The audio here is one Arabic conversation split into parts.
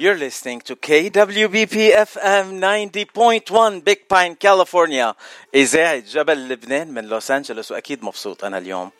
You're listening to KWBP FM 90.1 Big Pine, California. إذاعة جبل لبنان من لوس أنجلوس وأكيد مبسوط أنا اليوم.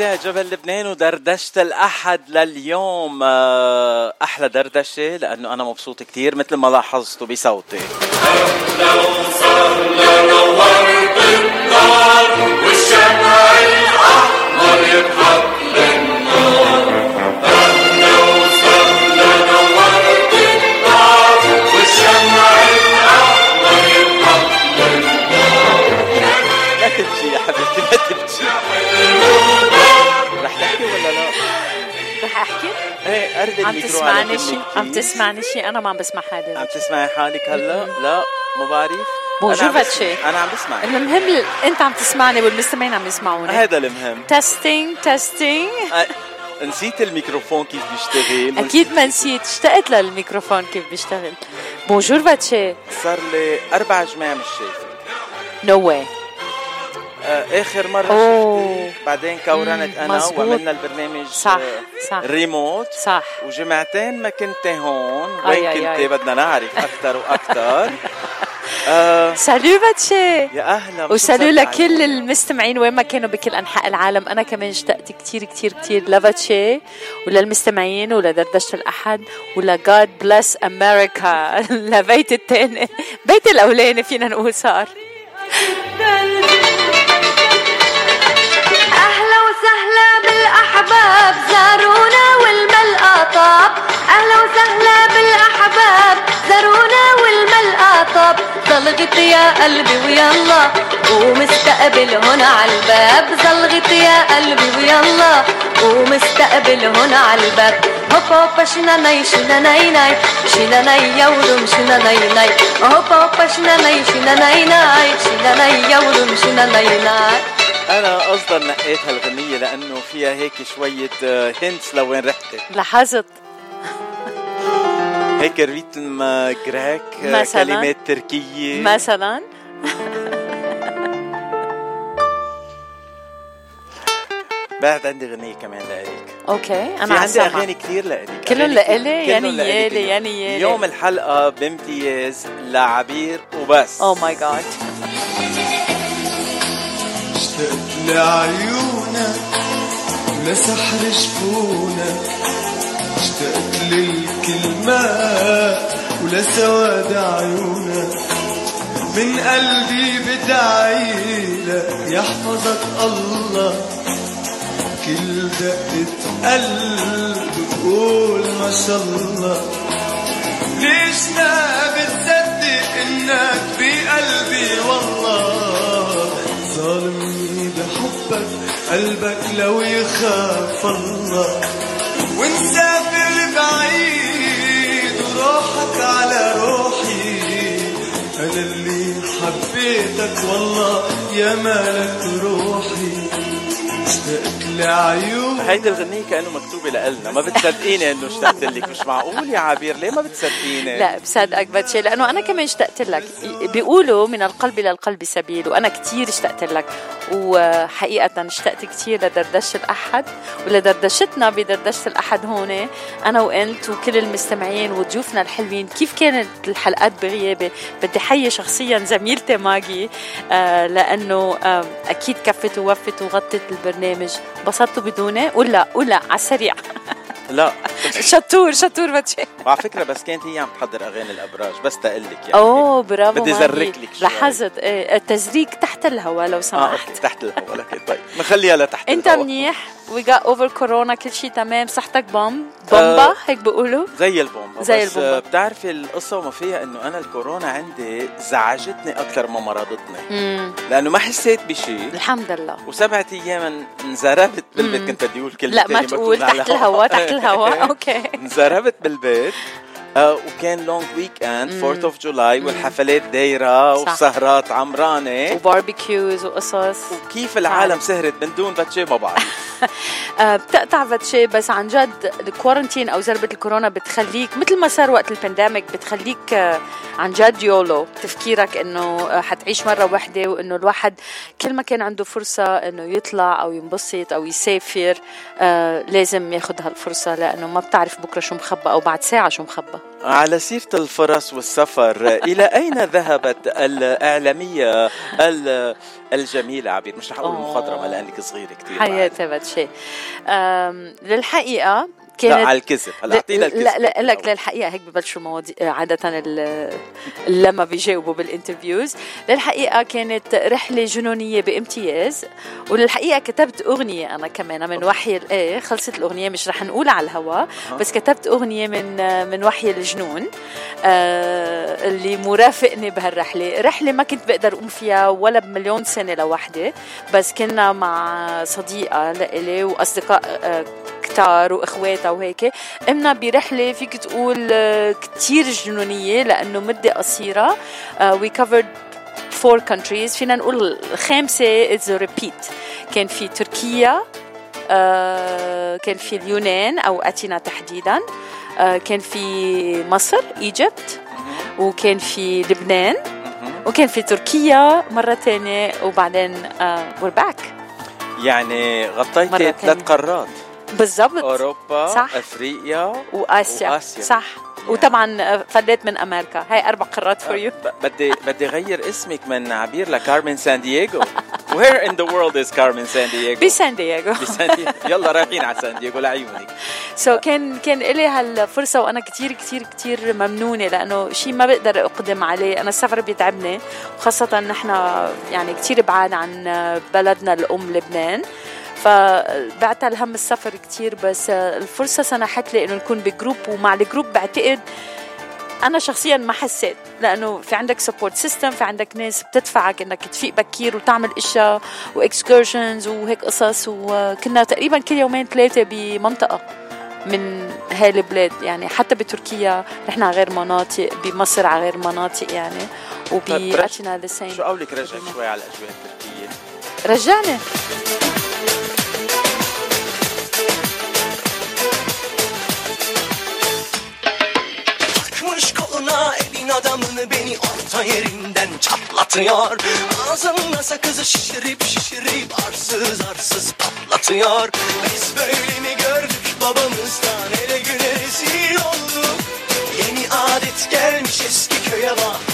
إذاعة جبل لبنان ودردشة الأحد لليوم آه، أحلى دردشة لأنه أنا مبسوط كتير مثل ما لاحظتوا بصوتي. والشمع الأحمر يضحك قرب عم تسمعني شيء؟ عم تسمعني شيء؟ أنا ما عم بسمع حدا عم تسمعي حالك هلا؟ لا. ما بعرف بونجور فاتشي أنا عم بسمع المهم. أنت عم تسمعني والمستمعين عم يسمعوني هذا المهم. testing testing نسيت الميكروفون كيف بيشتغل. أكيد ما نسيت. اشتقت للميكروفون كيف بيشتغل. بونجور فاتشي صار لي أربع جمع مش شايفك نو no واي آخر مرة أوه. بعدين quarantine أنا مزبوط. وعملنا البرنامج صح صح. ريموت صح. وجمعتين ما كنت هون. وين كنت؟ بدنا نعرف أكثر وأكثر. آه Salut باتشي. يا أهلا. و Salut لكل المستمعين وين ما كانوا بكل أنحاء العالم. أنا كمان اشتقت كثير كثير كثير لباتشي وللمستمعين ولدردشة الأحد ول God bless America البيت الثاني بيت الأولاني فينا نقول صار. بالأحباب زارونا والملقى طاب. أهلا وسهلا بالأحباب زارونا والملقى طاب. زلغت يا قلبي ويلا ومستقبل هنا عالباب زلغت يا قلبي ويلا ومستقبل هنا عالباب هوبا هوبا شنا ناي شنا ناي ناي. شنا ناي يولم شنا ناي هوبا هوبا شنا ناي شنا ناي ناي. شنا ناي يولم شنا ناي ناي. أنا أصلا نقيت هالغنيه لأنه فيها هيك شوية hints لوين رحتي. لاحظت. هيك rythme grec مثلا؟ كلمات تركية. مثلا؟ بعد عندي غنية كمان لإلك. okay أنا في عندي أغاني كثير لإلك. كلهم لإلي؟ يعني يالي يعني يالي اليوم الحلقة بامتياز لعبير وبس. oh my God لعيونك ولسحر جفونك اشتقت للكلمات ولسواد عيونك. من قلبي بدعي لك يحفظك الله. كل دقة قلب بقول ما شاء الله. ليش ما بتصدق إنك بقلبي والله ظالمني قلبك لو يخاف الله. ونسافر بعيد وروحك على روحي. أنا اللي حبيتك والله يا مالك روحي. اشتقت لعيون هيدي الغنية كأنه مكتوبة لإلنا ما بتصدقيني إنه اشتقت لك. مش معقول يا عبير. ليه ما بتصدقيني؟ لا بصدقك باتشي لأنه أنا كمان اشتقت لك. بيقولوا من القلب إلى القلب سبيل. وأنا كتير اشتقت لك. وحقيقة اشتقت كتير لدردشة الأحد. ولدردشتنا بدردشة الأحد هون. أنا وأنت وكل المستمعين وضيوفنا الحلوين. كيف كانت الحلقات بغيابي بدي حيي شخصيا زميلتي ماجي. آه لأنه آه أكيد كفت ووفت وغطت البرنامج. انبسطتوا بدوني ولا ولا على السريع. لا. شطور شطور باتشي وعلى فكرة بس كانت هي عم تحضر أغاني الأبراج بس تقول لك يعني. أوه برافو بدي. زرك لك شوي. لاحظت إيه التزريق تحت الهواء لو سمحت okay تحت الهواء. لك طيب. نخليها لتحت أنت. منيح؟ we got over corona كل شيء تمام. صحتك بوم بومبا آه. هيك بيقولوا زي البومبا زي بس البومبا. آه، بتعرفي القصة وما فيها إنه أنا الكورونا عندي زعجتني أكثر ما مرضتني. لأنه ما حسيت بشيء الحمد لله. وسبعة أيام انزربت بالبيت. كنت بدي أقول كلمه لا ما تقول تحت الهواء تحت الهواء. okay. انزربت بالبيت. آه وكان long weekend مم. 4 of July والحفلات دايرة. وسهرات عمرانة. و barbecues وقصص. وكيف العالم سهرت من دون باتشي ما بعرف آه، بتقطع باتشي بس عن جد ال quarantine أو زربة الكورونا بتخليك مثل ما صار وقت ال pandemic بتخليك آه، عن جد YOLO. تفكيرك إنه حتعيش مرة واحدة وإنه الواحد كل ما كان عنده فرصة إنه يطلع أو ينبسط أو يسافر لازم ياخذ هالفرصة لأنه ما بتعرف بكرة شو مخبى أو بعد ساعة شو مخبى على سيرة الفرص والسفر إلى أين ذهبت الإعلامية ال- الجميلة عبير مش رح أقول أوه. المخضرمة لأنك صغيرة كثير حياتي فتشي آم، للحقيقه لا كانت على الكذب. هلا أعطينا الكذب. لا لا لك للحقيقه هيك ببلشوا المواضيع عادة ال- لما بيجاوبوا بالانترفيوز للحقيقة كانت رحلة جنونية بامتياز وللحقيقة كتبت أغنية أنا كمان من وحي إيه خلصت الأغنية مش رح نقولها على الهواء بس كتبت أغنية من من وحي الجنون آه اللي مرافقني بهالرحلة. رحلة ما كنت بقدر أقوم فيها ولا بمليون سنة لوحدي بس كنا مع صديقة لإلي وأصدقاء آه كتار واخواتها وهيك. قمنا برحلة فيك تقول آه، كتير جنونية لأنه مدة قصيرة. we covered four countries. فينا نقول الخامسه it's repeat كان في تركيا آه، كان في اليونان أو أتينا تحديدا. آه، كان في مصر Egypt. وكان في لبنان. وكان في تركيا مرة تانية. وبعدين we're back يعني غطيتي. ثلاث قارات. بالضبط. أوروبا صح. أفريقيا وآسيا, وآسيا. صح. وطبعا آه، فليت من أمريكا. هاي أربع قارات for you بدي بدي غير اسمك من عبير لكارمن سان دييغو. Where in the world is Carmen San Diego؟ بسان دييغو. بسان دييغو. يلا رايحين على سان دييغو لعيونك. so so كان كان لي هالفرصة وأنا كتير كتير كتير ممنونة لأنه شيء ما بقدر أقدم عليه. أنا السفر بيتعبني وخاصة نحن يعني كتير بعاد عن بلدنا الأم لبنان. فبعتل الهم السفر كتير بس الفرصة سنحت لي إنه نكون ب group ومع ال group بعتقد أنا شخصيا ما حسيت لأنه في عندك support system في عندك ناس بتدفعك إنك تفيق بكير وتعمل إشياء و excursions وهيك قصص وكنا تقريبا كل يومين ثلاثة بمنطقة من هاي البلاد يعني حتى بتركيا رحنا على غير مناطق بمصر على غير مناطق يعني طيب، ذا سيم شو قولك رجع شوي على الأجواء التركية؟ رجعني. Koluna elin adamını beni orta yerinden çatlatıyor. Ağzımda sakızı şişirip şişirip arsız arsız patlatıyor. Biz böyle mi gördük babamızdan ele güne rezil olduk? Yeni adet gelmiş eski köye bak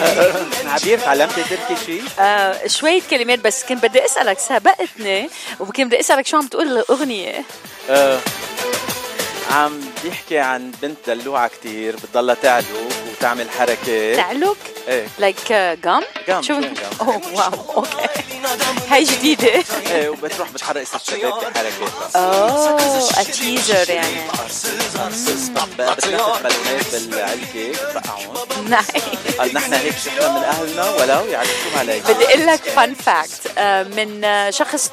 عبير تعلمتي تركي شيء؟ آه شوية كلمات بس كنت بدي أسألك سبقتني وكنت بدي أسألك شو عم تقول الأغنية آه، عم بيحكي عن بنت دلوعة كتير بتضلها تعلك وتعمل حركات تعلك؟ إيه. like gum gum، شو شو؟ oh wow okay هاي جديدة. إيه وبتروح بتحرك الشباب بحركات بس oh teaser يعني. Arsız arsız بتلفت بالونات بالعلكة بتفقعهم nice قال نحن هيك شفنا من أهلنا ولو يعرفوها علي بدي أقول لك fun fact من آه، شخص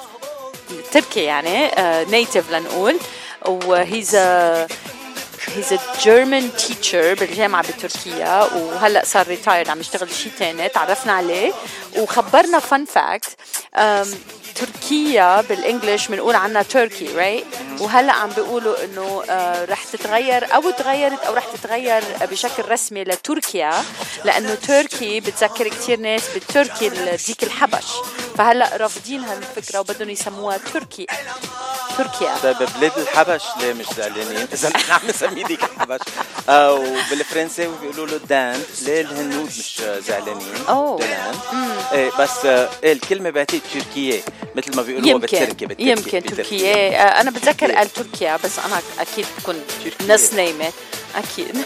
تركي يعني native لنقول. و he's he's German teacher بالجامعة بتركيا وهلأ صار retired عم يشتغل شيء ثاني تعرفنا عليه. وخبرنا fun fact تركيا بال English بنقول عنها Turkey right وهلأ عم بيقولوا إنه آه، رح تتغير أو تغيرت أو رح تتغير بشكل رسمي لتركيا لأنه تركي بتذكر كثير ناس بالتركي ال- ديك الحبش. فهلأ رافضين هالفكرة وبدهم يسموها تركي. تركيا. طيب بلاد الحبش ليه مش زعلانين؟ إذا نحن عم نسميه ديك الحبش. آه وبالفرنساوي بيقولوا له دان. ليه الهنود مش زعلانين؟ أوه. دان. إيه بس آه إيه الكلمة بعتقد تركية. مثل ما بيقولوا يمكن بالتركي بالتركي يمكن. تركيا آه، أنا بتذكر قال تركيا بس أنا أكيد بكون. نص نايمه أكيد.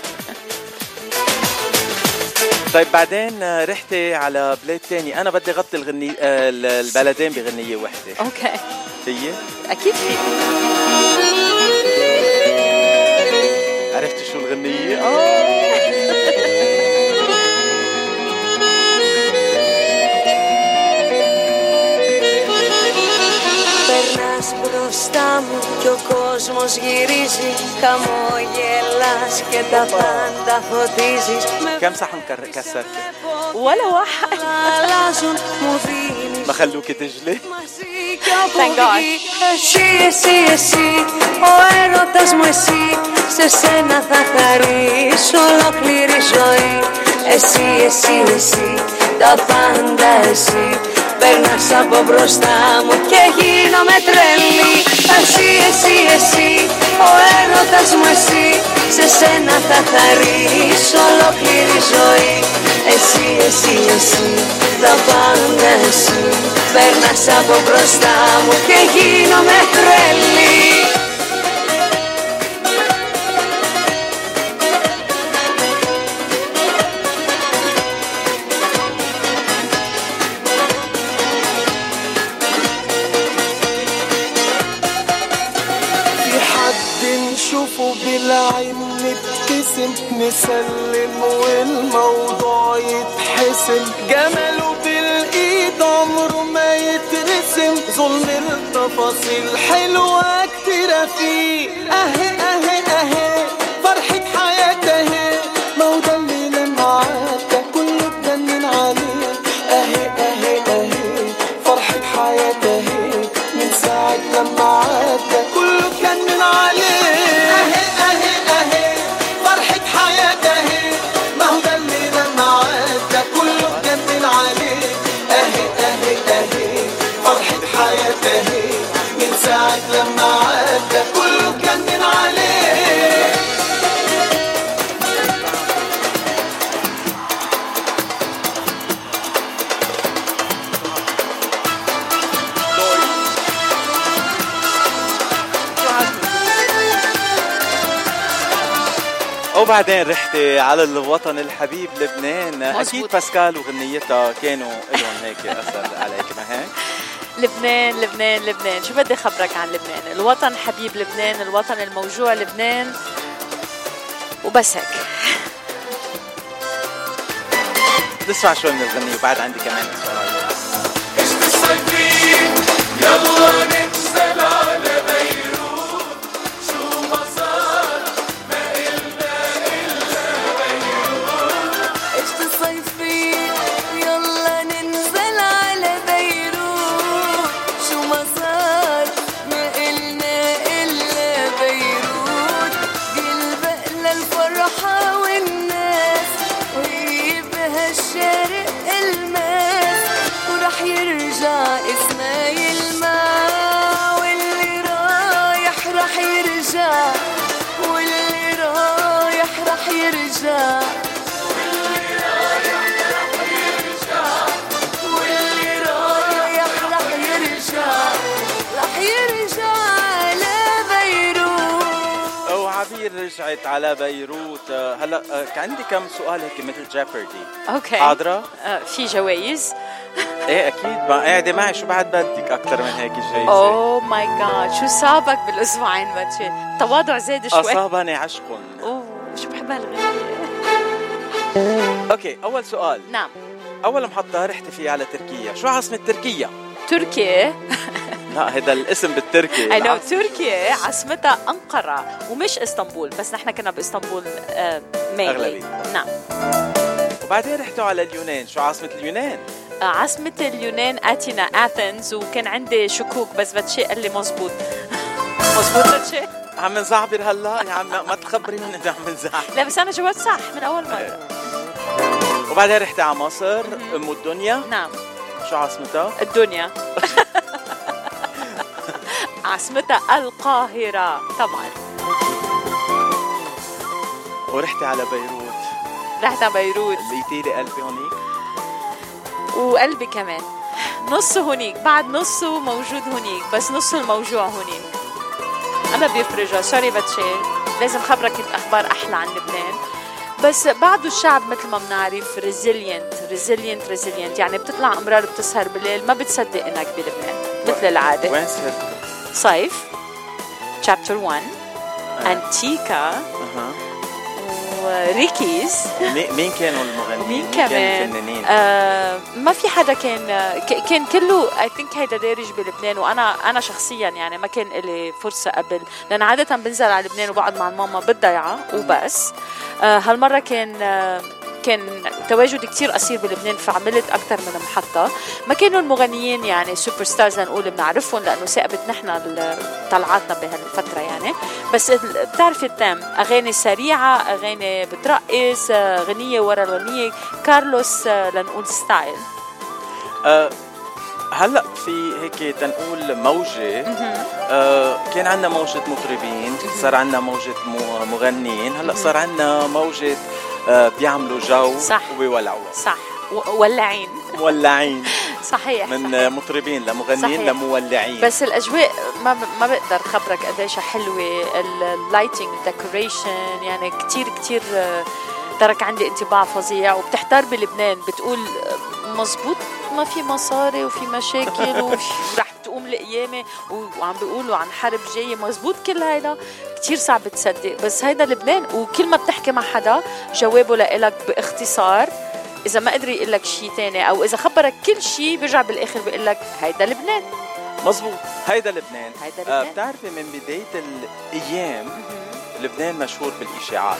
طيب بعدين آه، رحتي على بلاد تاني. أنا بدي غطي الغني آه، البلدين بغنية وحدة. أوكي. فيي؟ أكيد في. عرفتي شو الغنية؟ آه. μπροστά μου και ο κόσμος γυρίζει Χαμόγελας και τα πάντα φωτίζεις Με كم صحن كر- كسرتي؟ ولا واحد αλλάζουν, μου δίνεις ما خلوكي تجلي؟ μαζί κι από Thank God. εκεί Εσύ, εσύ, εσύ, ο έρωτας μου εσύ Σε σένα θα χαρίσω ολόκληρη ζωή Εσύ, εσύ, εσύ, τα πάντα εσύ Περνάς από μπροστά μου και γίνομαι τρελή. Εσύ, εσύ, εσύ, ο έρωτας μου εσύ Σε σένα θα χαρίσω ολόκληρη ζωή. Εσύ, εσύ, εσύ, τα πάντα εσύ Περνάς από μπροστά μου και γίνομαι τρελή نسلم والموضوع يتحسم. جماله بالإيد عمره ما يترسم. ظلم التفاصيل حلوة كتيرة فيه. أهي أهي أهي. وبعدين رحتي على الوطن الحبيب لبنان. أكيد مزبوط. باسكال وغنيتها كانوا لهم هيك أثر عليك ما هيك لبنان لبنان لبنان. شو بدي خبرك عن لبنان؟ الوطن حبيب لبنان الوطن الموجوع لبنان. وبس هيك. نسمع شوي من الغنية وبعد عندي كمان. على بيروت. هلا آه، كان عندي كم سؤال هيك مثل Jeopardy okay. حاضرة؟ آه، في جوائز. إيه أكيد. ما قاعدة معي. شو بعد بدك أكثر من هيك جايزة oh my God شو صابك بالأسبوعين باتشي التواضع زاد شوي. أصابني عشق أوه شو بحب هالغنية okay أول سؤال. نعم. أول محطة رحتي فيها على تركيا. شو عاصمة تركيا؟ تركيا. لا هذا الاسم بالتركي. I know. تركيا عاصمتها أنقرة ومش إسطنبول بس نحن كنا بإسطنبول آه mainly. أغلبية. نعم. وبعدين رحتوا على اليونان. شو عاصمة اليونان؟ آه، عاصمة اليونان اتينا اثنز وكان عندي شكوك بس باتشي قال لي مزبوط. مزبوط باتشي عم نزعبر هلا؟ يا عم ما تخبريهم انه عم نزعبر. لا بس أنا جاوبت صح من أول مرة. وبعدين رحتي على مصر أم الدنيا. نعم. شو عاصمتها؟ الدنيا. عاصمتها القاهرة. طبعا. ورحتي على بيروت. رحت على بيروت. لقيتي لي قلبي هونيك. وقلبي كمان. نصه هنيك بعد نصه موجود هنيك بس نصه الموجوع هنيك أنا بيفرجها sorry باتشي لازم خبرك الأخبار أحلى عن لبنان. بس بعده الشعب مثل ما بنعرف resilient resilient resilient يعني بتطلع أمرار بتسهر بالليل. ما بتصدق إنك بلبنان. مثل العادة. وين سهرتوا؟ صيف chapter 1 انتيكا. وريكيز مي- مين كانوا المغنيين؟ كانوا كمان الفنانين؟ آه ما في حدا كان كان كله اي ثينك هيدا دارج بلبنان وأنا أنا شخصيا يعني ما كان لي فرصة قبل لأن عادة بنزل على لبنان وبقعد مع الماما بالضيعة وبس آه هالمرة كان آه كان تواجد كتير قصير بلبنان فعملت أكثر من محطة. ما كانوا المغنيين يعني super stars لنقول بنعرفهم لأنه ثاقبت نحن طلعاتنا بهالفترة يعني. بس بتعرفي التام أغاني سريعة أغاني بترقص غنية ورا الغنية كارلوس لنقول style آه، هلأ في هيك تنقول موجة. آه كان عندنا موجة مطربين صار عندنا موجة مو- مغنيين هلأ صار عندنا موجة آه بيعملوا جو صح. وبيولعوا صح. ولعين. مولعين. صحيح. من آه، مطربين لمغنيين صحيح. لمولعين. بس الأجواء ما ب- ما بقدر خبرك قديش حلوة ال lighting ال decoration يعني كتير كتير آه، ترك عندي انطباع فظيع. وبتحتار بلبنان. بتقول آه، مزبوط ما في مصاري وفي مشاكل ورح تقوم القيامه وعم بيقولوا عن حرب جاية. مزبوط كل هيدا؟ كتير صعب تصدق. بس هيدا لبنان. وكل ما بتحكي مع حدا جوابه لإلك باختصار. إذا ما قدر يقول لك شيء ثاني أو إذا خبرك كل شيء بيرجع بالآخر بيقول لك هيدا لبنان. مزبوط. هيدا لبنان. هيدا آه لبنان. بتعرفي من بداية الأيام لبنان مشهور بالإشاعات.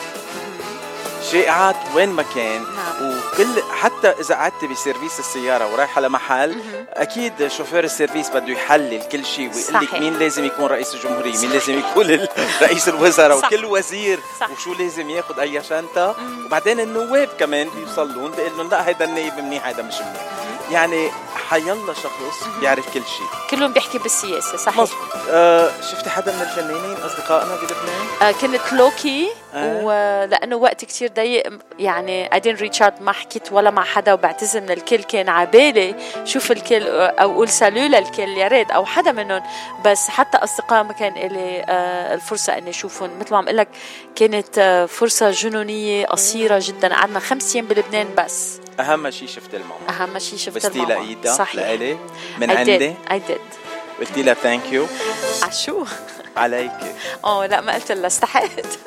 شائعات وين ما كان نعم. وكل حتى إذا قعدت بسيرفيس السيارة ورايحة لمحل أكيد شوفير السيرفيس بده يحلل كل شيء ويقول لك. مين لازم يكون رئيس الجمهورية مين لازم يكون رئيس الوزراء. وكل وزير صح. وشو لازم ياخذ أي شنطة وبعدين النواب كمان بيوصل لهم بيقول لهم لا هيدا النايب منيح هيدا مش منيح يعني حيلا شخص بيعرف كل شيء. كلهم بيحكي بالسياسة صحيح. مظبوط. آه شفتي حدا من الفنانين أصدقائنا بلبنان آه كنت لوكي آه. ولأنه وقت كتير ضيق يعني reach out ما حكيت ولا مع حدا وبعتذر من الكل كان عبالي شوف الكل أو أقول سالو للكل يا ريت أو حدا منهم. بس حتى أصدقاء ما كان لي آه الفرصة إني أشوفهم. مثل ما عم أقول لك كانت آه فرصة جنونية قصيرة جدا. قعدنا خمس أيام بلبنان بس. أهم شيء شفت الماما. أهم شيء شفت بستي الماما. لإيدها صحيح. لإلي من I عندي. I did. قلتي لها thank you عشو؟ عليك. آه لا ما قلت لها استحقت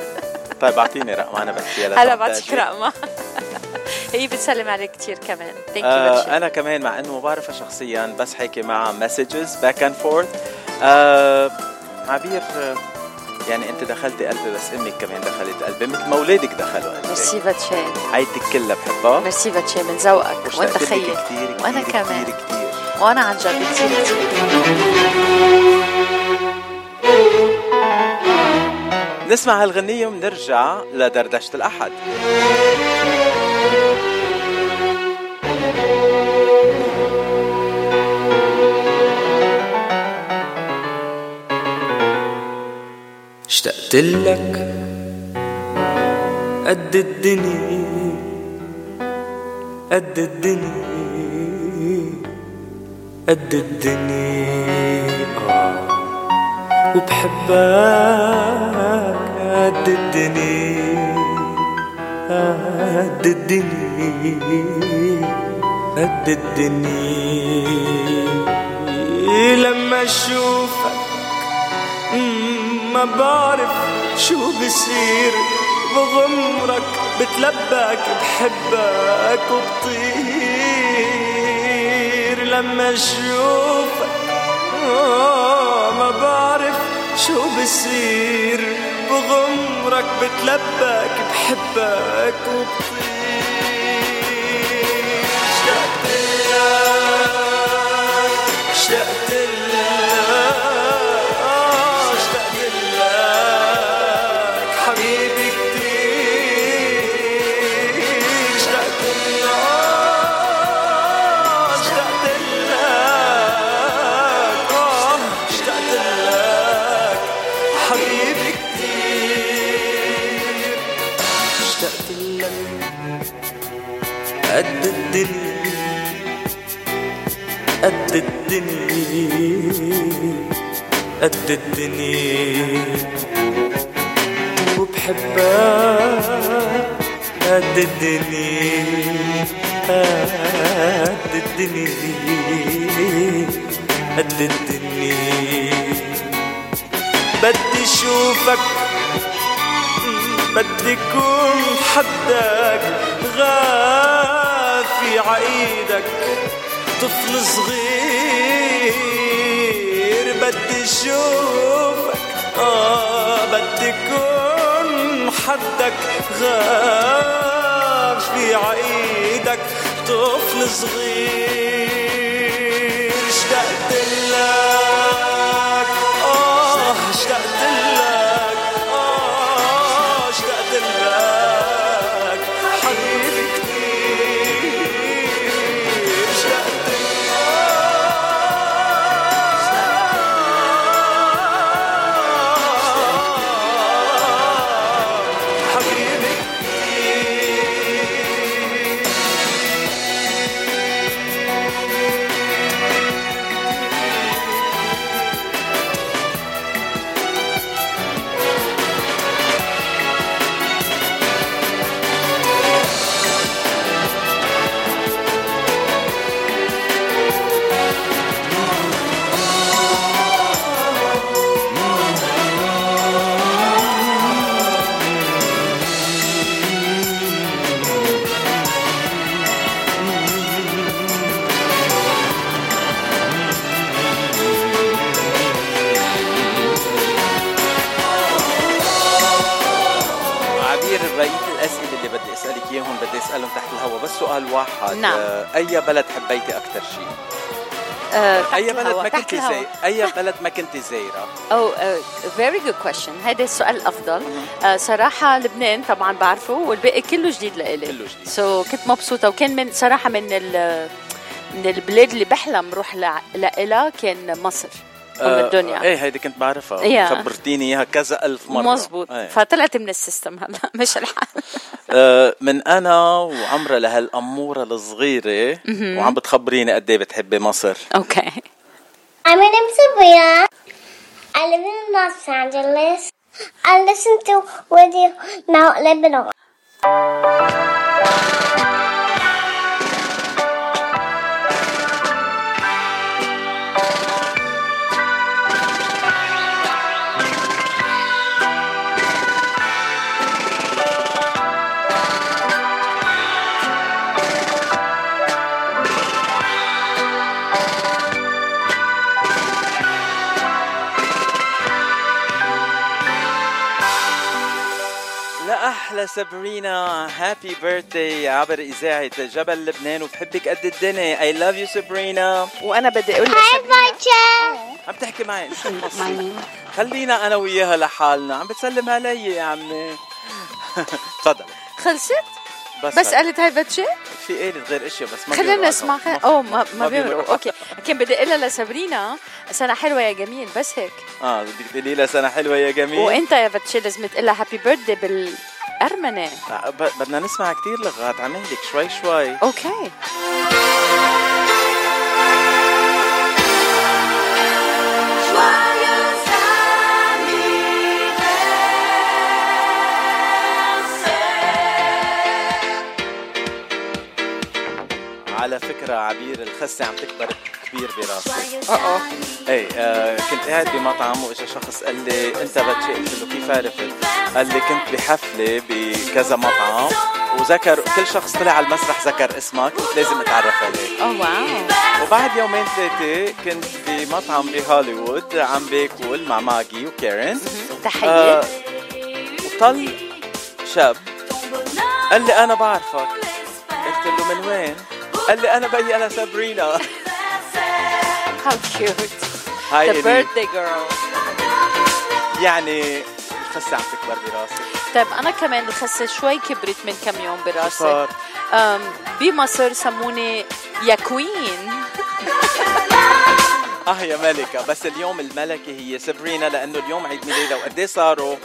طيب أعطيني رقم أنا بحكي لها هلا بعطيك رقمها هي بتسلم عليك كثير كمان. thank you آه أنا كمان مع إنه ما بعرفها شخصيا بس حكي معها messages back and forth عبير يعني انت دخلتي قلبي بس أمك كمان دخلت قلبي. مثل ما اولادك دخلوا قلبي. ميرسي باتشي عيلتك كلها بحبها. ميرسي باتشي من ذوقك. وأنت خيي كتير وأنا كتير كمان. كتير. كتير وأنا عن جد كثير كثير نسمع هالغنية ونرجع لدردشة الأحد. اشتقت لك قد الدنيا قد الدنيا قد الدنيا آه. وبحبك قد الدنيا قد الدنيا قد الدنيا لما اشوفك ما بعرف شو بصير بغمرك بتلبك بحبك وبطير لما أشوفك. آه، ما بعرف شو بصير بغمرك بتلبك بحبك وبطير. قد الدنيا وبحبها قد الدنيا قد الدنيا قد الدنيا بدي اشوفك بدي كون حدك غافي عايدك طفل صغير. بدي اشوفك آه بدي كون حدك غافي عايدك طفل صغير اشتقت لك. واحد نعم. آه، أي بلد حبيتي أكثر شيء؟ آه، أي بلد ما كنت. زي أي بلد ما كنت زايرة؟ oh very good question هذا السؤال الافضل uh, صراحة لبنان طبعا بعرفه والباقي كله جديد لإلي كله جديد. so so, كنت مبسوطة وكان من صراحة من ال من البلاد اللي بحلم روح لإلها كان مصر أم آه، الدنيا إيه هيدي كنت بعرفها Yeah. خبرتيني إياها كذا ألف مرة مزبوط إيه. فطلعت من ال system هلا مش الحال آه، من أنا وعمرة لهالأمورة الصغيرة وعم بتخبريني قد إيه بتحبي مصر أوكي I'm name's Sabrina. I live in Los Angeles. I listen to Radio Mount Lebanon. أحلى سابرينا. happy birthday عبر اذاعه جبل لبنان وبحبك قد الدنيا. I love you سابرينا. وأنا بدي أقول لك. عم تحكي معي؟ خلينا أنا وياها لحالنا. عم بتسلم علي يا عمي. تفضل. خلصت؟ بس بس. قالت hi فاتشي في قالت غير اشياء بس ما خلينا نسمع. oh ما ما. بيمرقوا okay. كان بدي أقول لها لسابرينا سنة حلوة يا جميل بس هيك. آه بدك تقولي لها سنة حلوة يا جميل. وإنت يا فاتشي لازم تقول لها happy birthday بالأرمني آه، ب- بدنا نسمع كتير لغات عمالك شوي شوي. okay. على فكرة عبير الخسة عم تكبر كبير براسي. أه إيه آه كنت قاعد بمطعم وإجا شخص قال لي أنت بتشي قلت له كيف عرفت؟ قال لي كنت بحفلة بكذا مطعم وذكر كل شخص طلع على المسرح ذكر اسمك قلت لازم أتعرف عليك. آه واو. وبعد يومين ثلاثة كنت بمطعم بهوليوود عم باكل مع ماجي وكارين تحية. آه وطل شاب. قال لي أنا بعرفك. قلت له من وين؟ قال لي أنا بي أنا سابرينا. how cute hi the إلي. birthday girl يعني خسة عم تكبر براسي. طيب أنا كمان الخسة شوي كبرت من كم يوم براسي. صار. بمصر سموني يا queen. آه يا ملكة بس اليوم الملكة هي سابرينا لأنه اليوم عيد ميلادها وقد إيه صاروا؟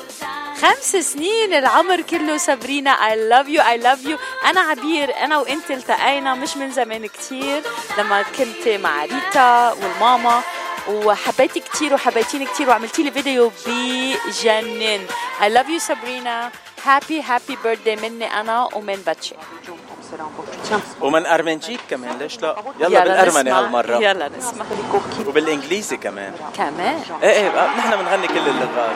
خمس سنين العمر كله سابرينا I love you I love you أنا عبير أنا وإنت التقينا مش من زمان كتير لما كنت مع ريتا والماما. وحبيتي كثير وحبيتيني كثير وعملتي لي فيديو بجنن. I love you سابرينا happy happy birthday مني أنا ومن فاتشي. ومن ارمنجيك كمان ليش لا؟ يلا, يلا بالأرمني هالمرة. يلا نسمع. وبالإنجليزي كمان. كمان؟ إيه إيه نحن بنغني كل اللغات.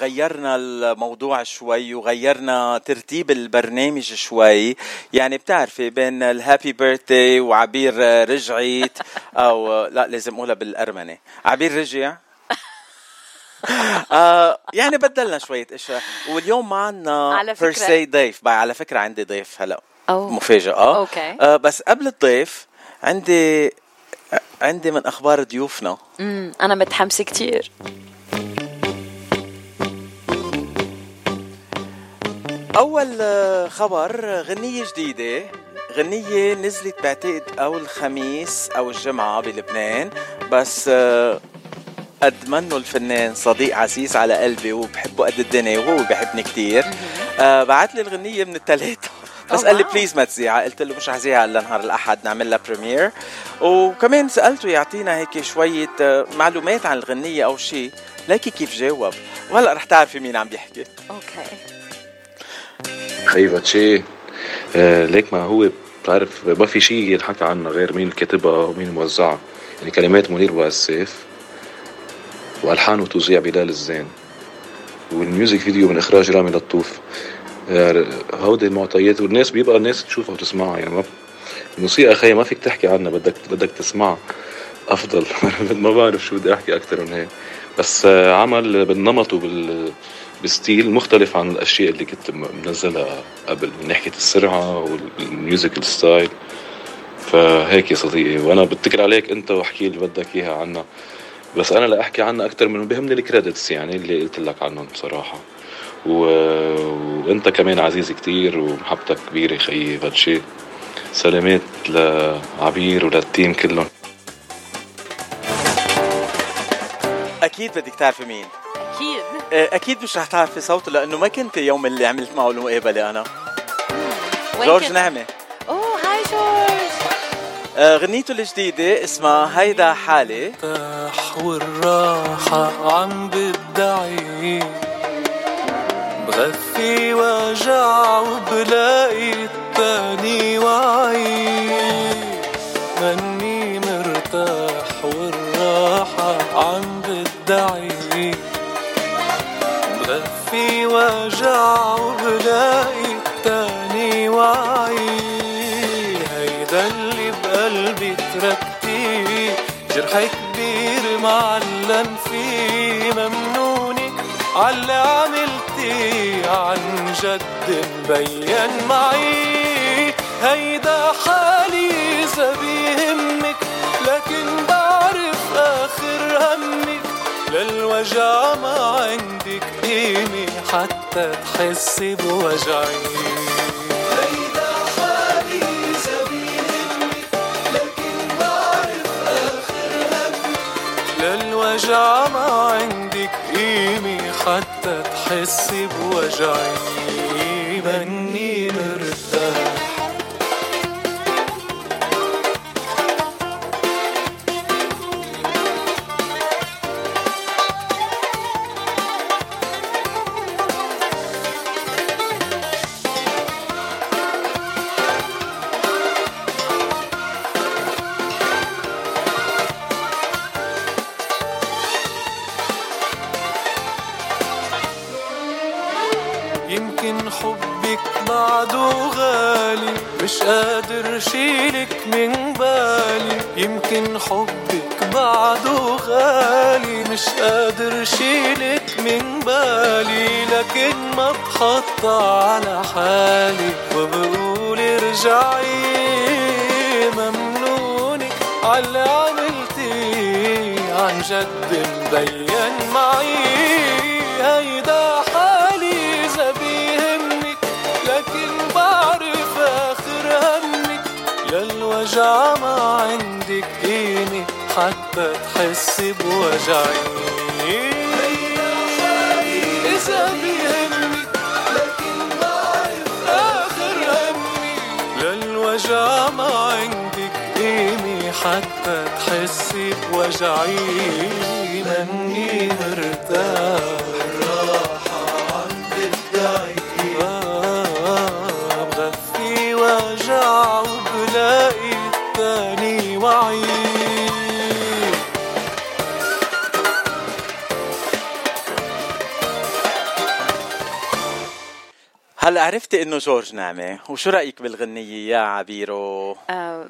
غيرنا الموضوع شوي وغيرنا ترتيب البرنامج شوي. يعني بتعرفي بين ال happy birthday وعبير رجعت أو لا لازم أقولها بالارمني عبير رجع. آه يعني بدلنا شوية أشياء. واليوم معنا على فكرة. ضيف. على فكرة عندي ضيف هلا. مفاجأة. آه. okay. آه بس قبل الضيف عندي عندي من أخبار ضيوفنا. امم أنا متحمسة كثير أول آه، خبر غنية جديدة. غنية نزلت بعتقد أو الخميس أو الجمعة بلبنان بس آه، قد منه الفنان صديق عزيز على قلبي وبحبه قد الدنيا وهو بحبني كتير. آه بعت لي الغنية من الثلاثة بس قال لي. please ما تذيعها قلت له مش حذيعها إلا نهار الأحد نعمل لها premiere وكمان سألته يعطينا هيك شوية آه، معلومات عن الغنية أو شيء ليكي كيف جاوب؟ وهلأ رح تعرفي مين عم بيحكي. okay. خيبة شيء. آه ليك ما هو بتعرف ما في شيء ينحكى عنه غير مين كاتبها ومين موزعها. يعني كلمات منير بواسيف والحان وتوزيع بلال الزين. وال music video من إخراج رامي لطوف. آه، هودي المعطيات والناس بيبقى الناس تشوفها وتسمعها. يعني ما الموسيقى خي ما فيك تحكي عنها بدك بدك تسمعها أفضل. ما بعرف شو بدي أحكي أكثر من هيك. بس آه، عمل بالنمط وبال بـ style مختلف عن الأشياء اللي كنت منزلها قبل من ناحية السرعة وال musical style فهيك يا صديقي وأنا بتكل عليك أنت واحكي اللي بدك إياها عنها. بس أنا لا أحكي عنها أكثر من بهمني ال credits يعني اللي قلت لك عنهم بصراحة. و... وأنت كمان عزيز كتير ومحبتك كبيرة خيي باتشي سلامات لعبير وللتيم كلهم. أكيد بدك تعرفي مين. أكيد. آه، أكيد مش رح تعرفي صوته لأنه ما كنت يوم اللي عملت معه المقابله أنا. وين جورج؟ نعمة. أوه هاي جورج. آه، غنيته الجديدة اسمها هيدا حالي. الارتاح والراحة عم بدعي بغفي وجع وبلاقي التاني وعي مني مرتاح والراحة عم بدعي وجع وبلاقي التاني وعي هيدا اللي بقلبي تركتيه جرح كبير معلم فيه. ممنونك عاللي عملتي عن جد مبين معي. هيدا حالي إذا بيهمك لكن بعرف آخر همك للوجع ما عندك قيمة حتى تحسي بوجعي. للوجع ما عندك قيمة حتى تحسي بوجعي. مني مش قادر شيلك من بالي لكن ما بحطها على حالي. وبقول ارجعي ممنونك على عملتي عن جد مبين معي. هيدا حالي إذا بيهمك لكن بعرف آخر همك. للوجع ما عندك قيمة حتى تحسي بوجعي. إذا لكن آخر همي. للوجع قيمة حتى تحسي بوجعي. مني مرتاح عرفتي إنه جورج نعمة وشو رأيك بالغنية يا عبيرو؟ آه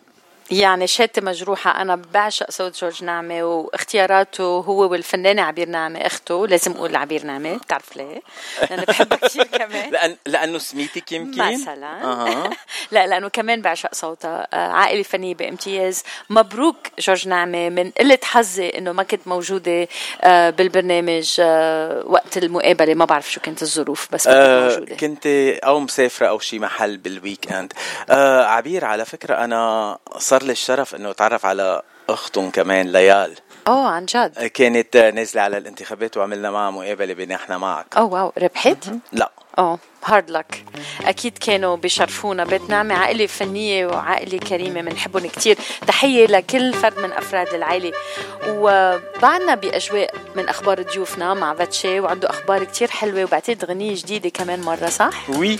يعني شهادتي مجروحة أنا بعشق صوت جورج نعمة واختياراته هو والفنانة عبير نعمة أخته لازم أقول عبير نعمة بتعرف ليه؟ لأنه بحبها كثير كمان. لأن لأنه سميتك يمكن؟ مثلا. أها. لا لأنه كمان بعشق صوتها. آه، عائلة فنية بامتياز. مبروك جورج نعمة من قلة حظي إنه ما كنت موجودة آه، بالبرنامج آه، وقت المقابلة. ما بعرف شو كانت الظروف بس ما كنت موجودة. كنت أو مسافرة أو شي محل بال week آه عبير على فكرة أنا صار لي الشرف انه اتعرف على اختهم كمان ليال. oh عن جد؟ كانت نازلة على الانتخابات وعملنا معها مقابلة بنحن معك. oh wow. ربحت؟ لا. آه hard luck أكيد كانوا بيشرفونا. بيت نعمه عائلة فنية وعائلة كريمة بنحبهم كثير تحية لكل فرد من أفراد العائلة. وبعدنا بأجواء من أخبار ضيوفنا مع فاتشي وعنده أخبار كثير حلوة وبعتقد غنية جديدة كمان مرة صح؟ وي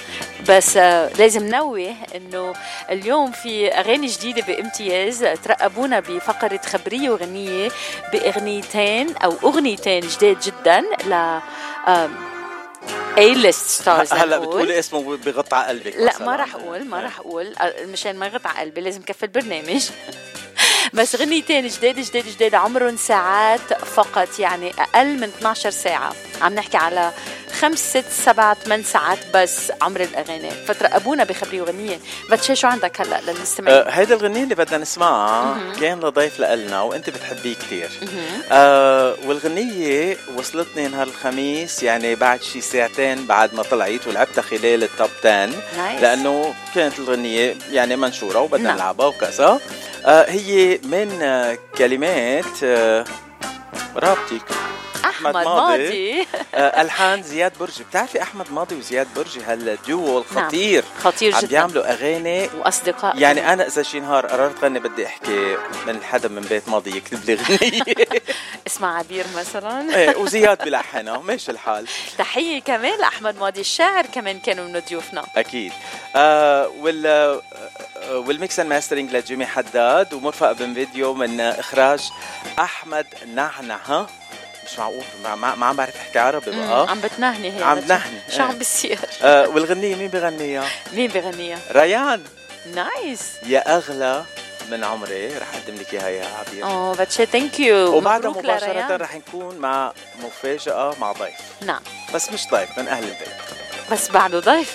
بس آه، لازم نوه إنه اليوم في أغاني جديدة بامتياز ترقبونا بفقرة خبرية وغنية بأغنيتين أو أغنيتين جداد جدا ل اي ليست ستارز هلا بتقولي اسمه بغطى على قلبك لا. ما راح أقول ما راح أقول. آه، مشان ما يغطى على قلبي لازم كفي البرنامج. بس غنيتين جداد جداد جداد عمرهم ساعات فقط يعني أقل من 12 ساعة. عم نحكي على خمس ست سبع ثمان ساعات بس عمر الأغاني. فترقبونا بخبريه وغنيه فاتشي شو عندك هلا للمستمعين؟ آه هيدا الغنية اللي بدنا نسمعها كان لضيف لنا وأنت بتحبيه كتير. آه والغنية وصلتني نهار الخميس يعني بعد شي ساعتين بعد ما طلعت ولعبتها خلال ال top 10 nice. لأنه كانت الغنية يعني منشورة وبدنا نعم. نلعبها وكذا آه هي من آه كلمات آه رابطك. أحمد ماضي. ماضي. آه ألحان زياد برجي. بتعرفي أحمد ماضي وزياد برجي؟ هالديو الخطير. خطير عم جدا. بيعملوا أغاني. وأصدقاء. يعني أنا إذا شي نهار قررت غني بدي أحكي من حدا من بيت ماضي يكتب لي غنية اسمع عبير مثلا. إيه وزياد بلحنها ماشي الحال. تحية كمان لأحمد ماضي. الشاعر كمان كانوا من ضيوفنا. أكيد. آه وال آه، وال mix and mastering لجيمي حداد. ومرفق ب music video من إخراج أحمد نعنع مش معقول. ما, ما, ما عم بعرف احكي عربي مم، بقى عم بتنهني هي عم بتنهني. شو إيه. عم بيصير؟ آه والغنية مين بغنيها؟ مين بغنيها؟ ريان. nice. يا أغلى من عمري. رح أقدم لك إياها يا عبير. آه باتشي thank you وبعدها مباشرة رح نكون مع مفاجأة مع ضيف. نعم. بس مش ضيف من أهل البيت. بس بعده ضيف.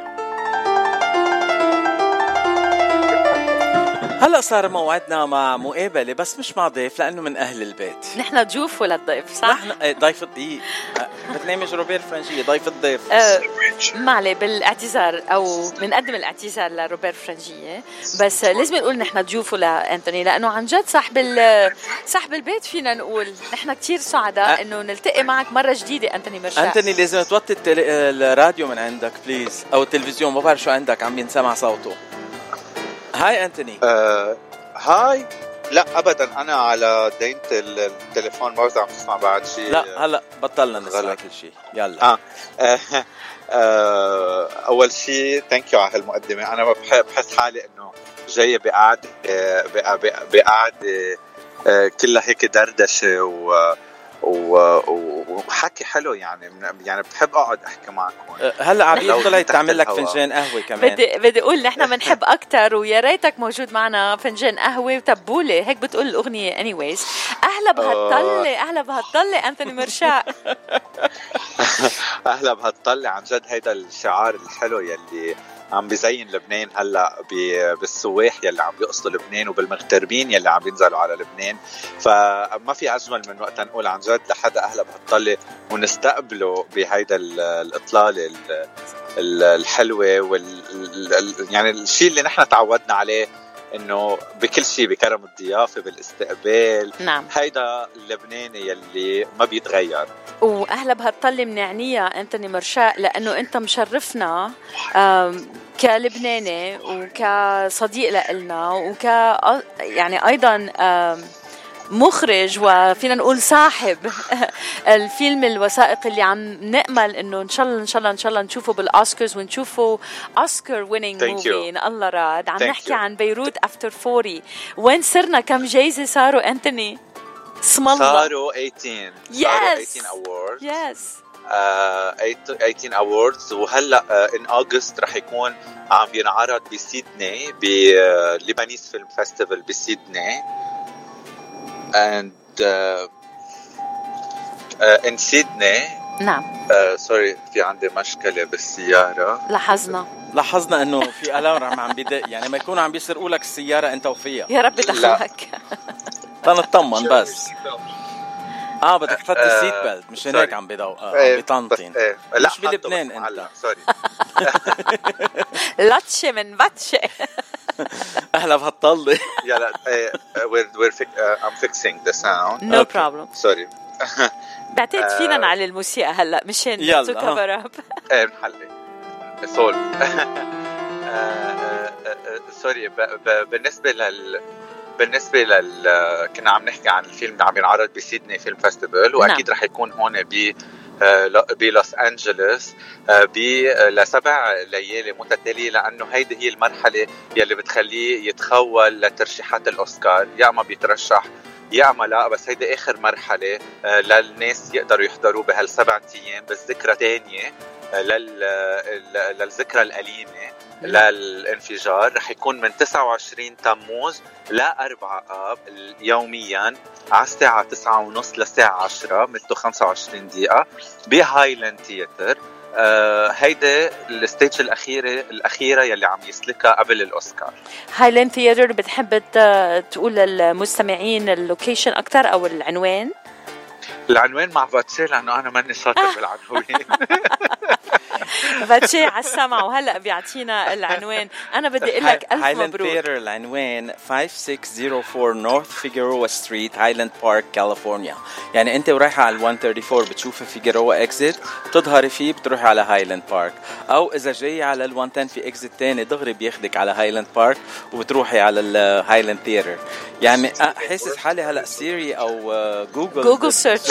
هلا صار موعدنا مع مقابلة بس مش مع ضيف لأنه من أهل البيت. نحن ضيوف ولا الضيف صح؟ نحن إيه، ضيف الضيف آه، برنامج روبير فرنجية ضيف الضيف. آه، معلي بالاعتذار أو بنقدم الاعتذار لروبير فرنجية بس لازم نقول نحن ضيوفه لأنتوني لأنه عن جد صاحب صاحب البيت فينا نقول نحن كثير سعداء أ- إنه نلتقي معك مرة جديدة أنتوني مرشا أنتوني لازم توطي التل... الراديو من عندك please أو التلفزيون ما بعرف شو عندك عم ينسمع صوته. hi أنتوني. آه hi لا ابدا أنا على ودينة التليفون ما عم تسمع بعد شيء لا هلا بطلنا نسمع. كل شيء يلا آه. آه. آه. أول شيء ثانك يو على هالمقدمة أنا بح- بحس حالي إنه جاي بقعدة آه، بق- بق- بقعدة آه، كلها هيك دردشة و- وحكي حلو يعني يعني بحب أقعد أحكي معكم. أه، هلأ عبيد لو طلعت تعمل لك. فنجان قهوة كمان. بدي بدي أقول نحن بنحب أكثر ويا ريتك موجود معنا فنجان قهوة وتبولة. هيك بتقول الأغنية anyways. أهلا بهالطلة أهلا بهالطلة أنتوني مرشا. أهلا بهالطلة. عن جد هيدا الشعار الحلو يلي عم بزين لبنان هلأ ب- بالسواح يلي عم بيقصدوا لبنان وبالمغتربين يلي عم بينزلوا على لبنان. فما في أجمل من وقت نقول عن جد لحدا أهلا بهالطلة ونستقبله بهيدا ال- الإطلالة ال- ال- الحلوة وال ال- ال- يعني الشيء اللي نحن تعودنا عليه إنه بكل شيء بكرم الضيافة بالاستقبال. نعم. هيدا اللبناني يلي ما بيتغير. واهلا بهالطلة منعنيها أنتوني مرشاء لأنه أنت مشرفنا كلبناني وكصديق لنا وك يعني أيضا مخرج وفينا نقول صاحب الفيلم الوثائقي اللي عم نأمل إنه إن شاء الله إن شاء الله إن شاء الله نشوفه بالأوسكارز ونشوفه أوسكار ويننج موفي الله راد. عم Thank نحكي you. عن بيروت افتر 40 وين صرنا؟ كم جايزة صاروا؟ أنتوني. اسم الله. صاروا 18 صاروا Yes. 18 awards. yes آه 18 awards. وهلأ in August رح يكون عم بينعرض بسيدني ب Lebanese Film Festival بسيدني. And uh, uh, in Sydney نعم. uh, sorry في عندي مشكلة بالسيارة. لاحظنا. لاحظنا إنه في alarm عم بدق يعني ما يكونوا عم بيسرقوا لك السيارة أنت وفيها. يا رب دخلك تنطمن بس. آه بدك تحط السيت بيلت مش هيك sorry. عم بيضو آه، إيه، عم بيطنطن بس- إيه. لا مش بلبنان أنت. هلا سوري لاتشة من باتشة أهلا بهالطلة. يلا إيه، fi- uh, I'm fixing the sound. نو. بروبلم سوري بعتقد فينا آه. نعلي الموسيقى هلا مشان يلا، تو. كفر اب إيه آه، sorry ب- ب- بالنسبة لل بالنسبة لل كنا عم نحكي عن الفيلم اللي عم ينعرض بسيدني film festival وأكيد رح يكون هون ب آه، بلوس أنجلوس آه، ب لسبع ليالي متتالية لأنه هيدي هي المرحلة يلي بتخليه يتخول لترشيحات الأوسكار يا اما بيترشح لا بس هيدي آخر مرحلة آه، للناس يقدروا يحضروا بهالسبع أيام بس ذكرى تانية آه، للذكرى الأليمة للانفجار. رح يكون من 29 تموز ل 4 آب يوميا على الساعة 9 ونص للساعة 10 مدته 25 دقيقة بهايلاند theatre آه هيدي ال stage الأخيرة الأخيرة يلي عم يسلكها قبل الأوسكار. هايلاند theatre بتحب تقول للمستمعين ال location أكثر أو العنوان؟ العنوان مع باتشي لأنه أنا ماني شاطر بالعناوين باتشي على السمع. وهلأ بيعطينا العنوان. أنا بدي أقول لك ألف هايلاند مبروك. theatre العنوان 5604 North Figueroa Street هايلاند بارك كاليفورنيا يعني أنت ورايحه على ال 134 بتشوفي Figueroa exit بتظهري فيه بتروحي على هايلاند بارك أو إذا جاي على ال 110 في exit تاني دغري بياخدك على هايلاند بارك وبتروحي على الهايلاند theatre يعني حاسس حالي هلأ سيري أو جوجل جوجل search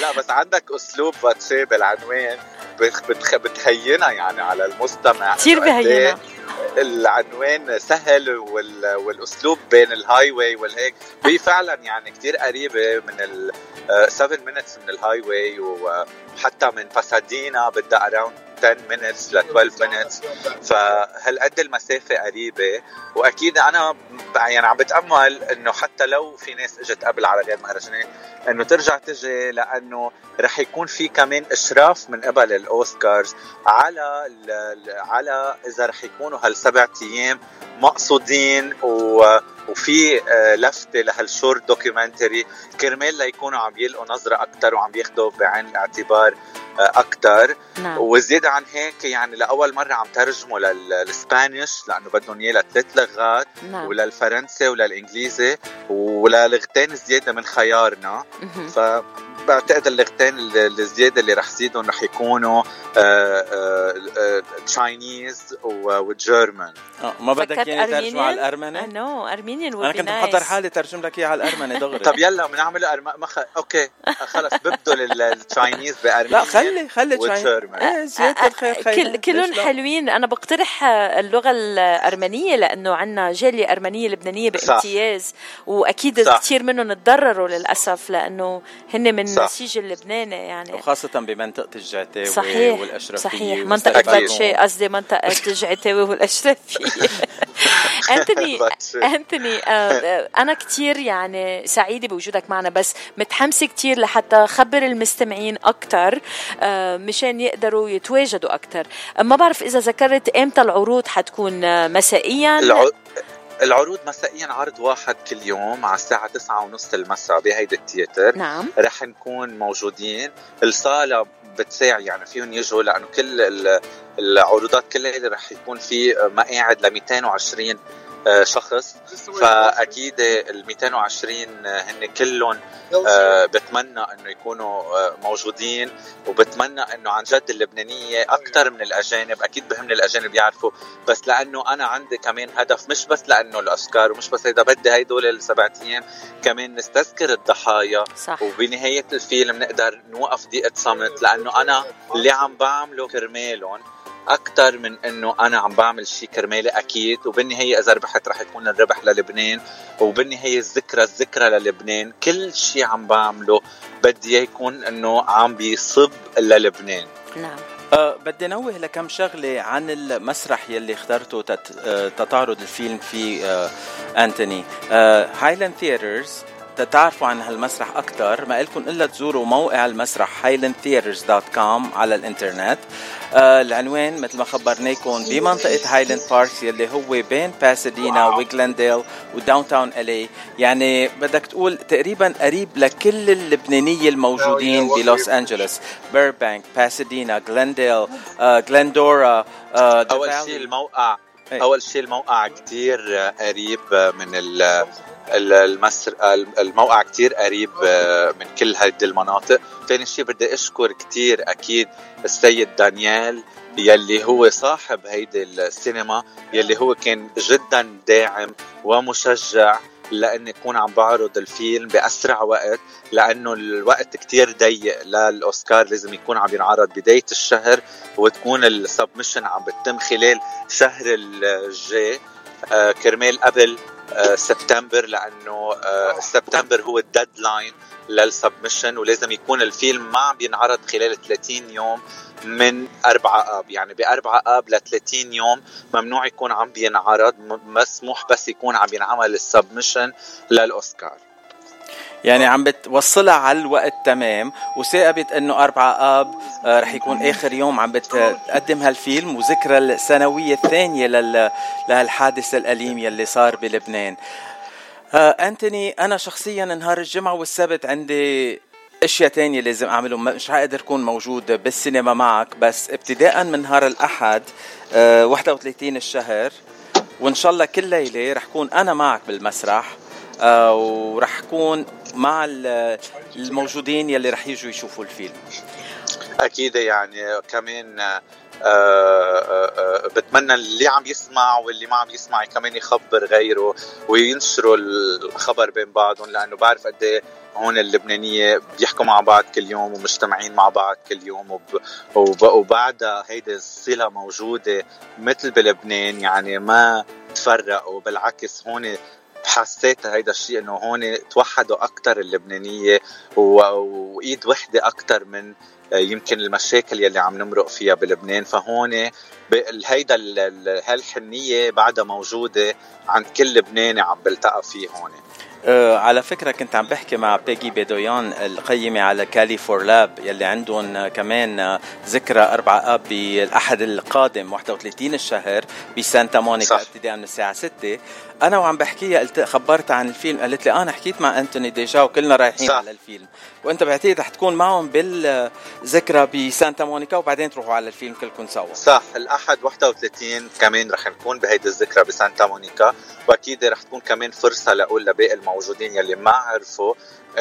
لا بس عندك أسلوب باتشي بالعنوان بتخ- بتهينها يعني على المستمع. كثير إيه بهينا العنوان سهل وال... والأسلوب بين ال highway والهيك. هي فعلا يعني كتير قريبة من ال 7 minutes من ال highway وحتى من باسادينا بدها around 10 minutes ل 12 minutes. فهالقد المسافة قريبة؟ وأكيد أنا يعني عم بتأمل إنه حتى لو في ناس إجت قبل على غير مهرجانات إنه ترجع تجي لأنه رح يكون في كمان إشراف من قبل الأوسكارز على على إذا رح يكونوا هالسبع أيام مقصودين و وفي آه، لفتة لهال short documentary. كرمال ليكونوا عم يلقوا نظرة أكثر وعم ياخذوا بعين الاعتبار أكثر نعم. وزيادة عن هيك يعني لأول مرة عم ترجموا لل Spanish لأنه بدهم إياه لثلاث لغات نعم. وللفرنسي وللإنجليزي وللغتين زيادة من خيارنا. مهم. فبعتقد اللغتين ال- الزياده اللي رح زيدهم رح يكونوا Chinese و German آه، ما بدك يعني ترجمة Armenian؟ على الأرمني؟ no Armenian أنا كنت محضر حالي ترجم لك إياها على الأرمني دغري طب يلا بنعمل أرم... مخ... okay خلص ببدل التشاينيز بأرمينيان لا خلي خلي إيه زيادة الخير خير كل كلهم؟ حلوين أنا بقترح اللغة الأرمنية لأنه عندنا جالية أرمنية لبنانية. بامتياز وأكيد. كثير منهم تضرروا للأسف لأنه هن من. النسيج اللبناني يعني. وخاصة بمنطقة الجعتاوي صحيح والأشرفية صحيح. منطقة. باتشي قصدي منطقة الجعتاوي والأشرفية. أنتوني. أنتوني آه، آه، أنا كتير يعني سعيدة بوجودك معنا بس متحمسة كتير لحتى خبر المستمعين أكتر آه، مشان يقدروا يتواجدوا أكتر. ما بعرف إذا ذكرت إمتى العروض حتكون مسائيا؟ الع... العروض مسائيا عرض واحد كل يوم على الساعة تسعة ونص المساء بهيدا التياتر. نعم. رح نكون موجودين. الصالة بتساع يعني فيهم يجوا لأنه كل ال- العروضات كلها اللي رح يكون في مقاعد ل 220 آه، شخص. فأكيد ال 220 هن كلهم آه، بتمنى إنه يكونوا آه، موجودين وبتمنى إنه عن جد اللبنانية أكثر من الأجانب. أكيد بهمني الأجانب يعرفوا. بس لأنه أنا عندي كمان هدف مش بس لأنه الأوسكار ومش بس هيدا بدي هيدول السبع أيام كمان نستذكر الضحايا. صح. وبنهاية الفيلم نقدر نوقف دقيقة صمت لأنه أنا اللي عم بعمله كرمالهم. أكثر من إنه أنا عم بعمل شيء كرمالي أكيد وبالنهاية إذا ربحت رح يكون الربح للبنان وبالنهاية الذكرى الذكرى للبنان. كل شيء عم بعمله بدي إياه يكون إنه عم بيصب للبنان. نعم. أه بدي نوه لكم شغلة عن المسرح يلي اخترته تت أه تتعرض الفيلم فيه أه أنتوني. Highland Theaters تتعرفوا عن هالمسرح أكثر ما إلكم إلا تزوروا موقع المسرح highlandtheaters.com على الإنترنت. آه العنوان مثل ما خبرناكم بمنطقة هايلاند بارك يلي هو بين باسادينا وجلنديل وداون تاون الي يعني بدك تقول تقريبا قريب لكل اللبنانية الموجودين بلوس أنجلوس. بيربانك باسادينا جلنديل آه جلندورا آه أول. شيء الموقع. إيه. أول شيء الموقع كتير قريب من ال ال- المسر الموقع كتير قريب من كل هيدي المناطق ثاني شيء بدي أشكر كتير أكيد السيد دانيال يلي هو صاحب هيدي السينما يلي هو كان جدا داعم ومشجع لاني اكون عم بعرض الفيلم بأسرع وقت لأنه الوقت كتير ضيق للأوسكار لازم يكون عم ينعرض بداية الشهر وتكون ال submission عم بتتم خلال شهر الجاي. آه، كرمال قبل سبتمبر لأنه آه، سبتمبر هو ال deadline لل submission ولازم يكون الفيلم ما عم بينعرض خلال 30 يوم من 4 آب. يعني ب 4 آب ل 30 يوم ممنوع يكون عم بينعرض مسموح بس يكون عم ينعمل السبمشن للأوسكار. يعني عم بتوصلها على الوقت تمام وثاقبت إنه 4 أب آه، رح يكون آخر يوم عم بتقدم هالفيلم وذكرى السنويه الثانية لل... لهالحادث الاليم يلي صار بلبنان. آه أنتوني أنا شخصيا نهار الجمعة والسبت عندي أشياء تانية لازم أعملهم مش حقدر اكون موجود بالسينما معك بس ابتداء من نهار الأحد آه 31 الشهر وإن شاء الله كل ليلة رح كون أنا معك بالمسرح. آه ورح كون مع ال- الموجودين يلي رح يجوا يشوفوا الفيلم. أكيد يعني كمان آه، آه، آه، بتمنى اللي عم يسمع واللي ما عم يسمع كمان يخبر غيره وينشروا الخبر بين بعضهم لأنه بعرف قد إيه هون اللبنانية بيحكوا مع بعض كل يوم ومجتمعين مع بعض كل يوم وب... وب... وبعدها هيدي الصلة موجودة مثل بلبنان يعني ما تفرقوا بالعكس هون حسيت هيدا الشيء إنه هون توحدوا أكثر اللبنانية. وإيد وحدة أكثر من آه، يمكن المشاكل يلي عم نمرق فيها بلبنان فهون هيدا ال- ال- هالحنية بعدها موجودة عند كل لبناني عم بلتقى فيه هون آه، على فكرة كنت عم بحكي مع بيجي بيدويان القيمة على Cali for Leb يلي عندهم كمان آه، ذكرى 4 آب بالأحد القادم 31 الشهر بسانتا مونيكا. ابتداء من الساعة 6 أنا وعم بحكيها قلت خبرتها عن الفيلم قالت لي أنا حكيت مع أنتوني ديجا وكلنا رايحين صح. على الفيلم وأنت بعتقد رح تكون معهم بالذكرى بسانتا مونيكا وبعدين تروحوا على الفيلم كلكم سوا صح الأحد 31 كمان رح نكون بهيدي الذكرى بسانتا مونيكا وأكيد رح تكون كمان فرصة لأقول لباقي الموجودين يلي ما عرفوا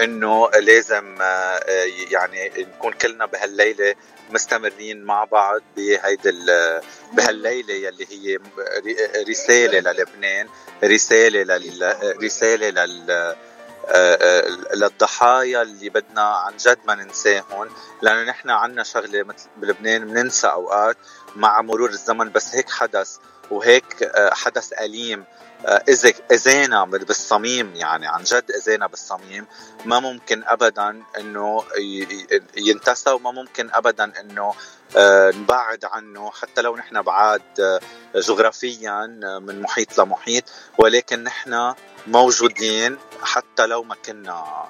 إنه لازم آه، يعني نكون كلنا بهالليلة مستمرين مع بعض بهيدي ال- بهالليلة يلي هي رسالة للبنان رسالة لل رسالة لل آه، آه، للضحايا اللي بدنا عن جد ما ننساهم لأنه نحن عنا شغلة مثل بلبنان بننسى أوقات مع مرور الزمن بس هيك حدث وهيك حدث أليم إذا اذانا بالصميم يعني عن جد اذانا بالصميم ما ممكن ابدا إنه ينتسى وما ممكن ابدا إنه آه، نبعد عنه حتى لو نحن بعاد آه، جغرافيا آه، من محيط لمحيط ولكن نحن موجودين حتى لو ما كنا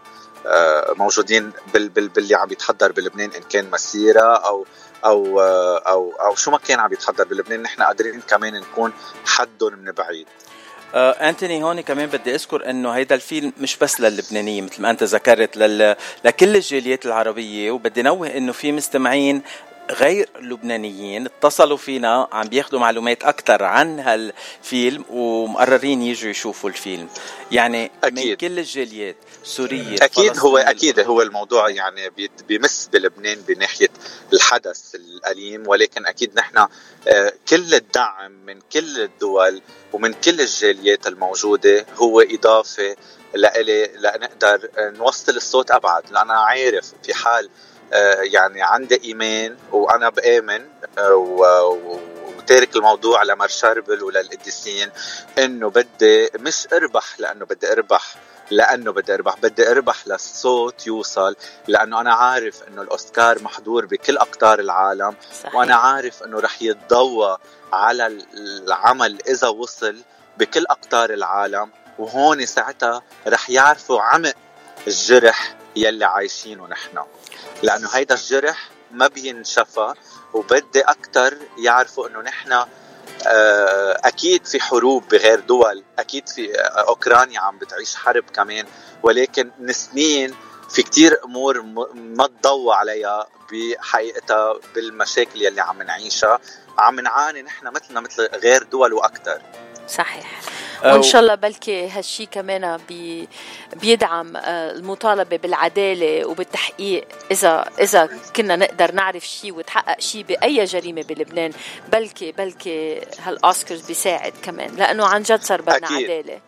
آه، موجودين بال بال باللي عم يتحضر بلبنان إن كان مسيرة أو أو آه، أو أو شو ما كان عم يتحضر بلبنان نحن قادرين كمان نكون حدهم من بعيد. آه أنتوني هون كمان بدي أذكر إنه هيدا الفيلم مش بس للبنانيين مثل ما أنت ذكرت لل... لكل الجاليات العربية. وبدي نوه إنه في مستمعين غير لبنانيين اتصلوا فينا عم بياخذوا معلومات أكثر عن هالفيلم ومقررين يجوا يشوفوا الفيلم يعني من أكيد. كل الجاليات سوريا أكيد هو أكيد هو الموضوع يعني بي- بيمس بلبنان بناحية الحدث الأليم ولكن أكيد نحن آه، كل الدعم من كل الدول ومن كل الجاليات الموجودة هو إضافة لإلي لنقدر نوصل الصوت أبعد لأن أنا عارف في حال آه، يعني عندي ايمان وأنا بآمن آه، وتارك الموضوع لمر شربل وللقديسين إنه بدي مش أربح لأنه بدي أربح لأنه بدي أربح بدي أربح للصوت يوصل لأنه أنا عارف إنه الأوسكار محضور بكل أقطار العالم صحيح. وأنا عارف إنه رح يتضوى على العمل إذا وصل بكل أقطار العالم وهون ساعتها رح يعرفوا عمق الجرح يلي عايشينه نحن لأنه هيدا الجرح ما بينشفى وبدي أكثر يعرفوا إنه نحن آه، أكيد في حروب بغير دول أكيد في آه، أوكرانيا عم بتعيش حرب كمان ولكن نسنين في كتير أمور ما تضوى عليها بحقيقتها بالمشاكل يلي عم نعيشها. عم نعاني نحن مثلنا مثل غير دول وأكثر صحيح. وإن شاء الله بلكي هالشي كمان بي بيدعم آه، المطالبة بالعدالة وبالتحقيق. إذا إذا كنا نقدر نعرف شيء وتحقق شيء بأي جريمة بلبنان بلكي بلكي هالأوسكارز بيساعد كمان. لأنه عن جد صار بدنا أكيد. عدالة.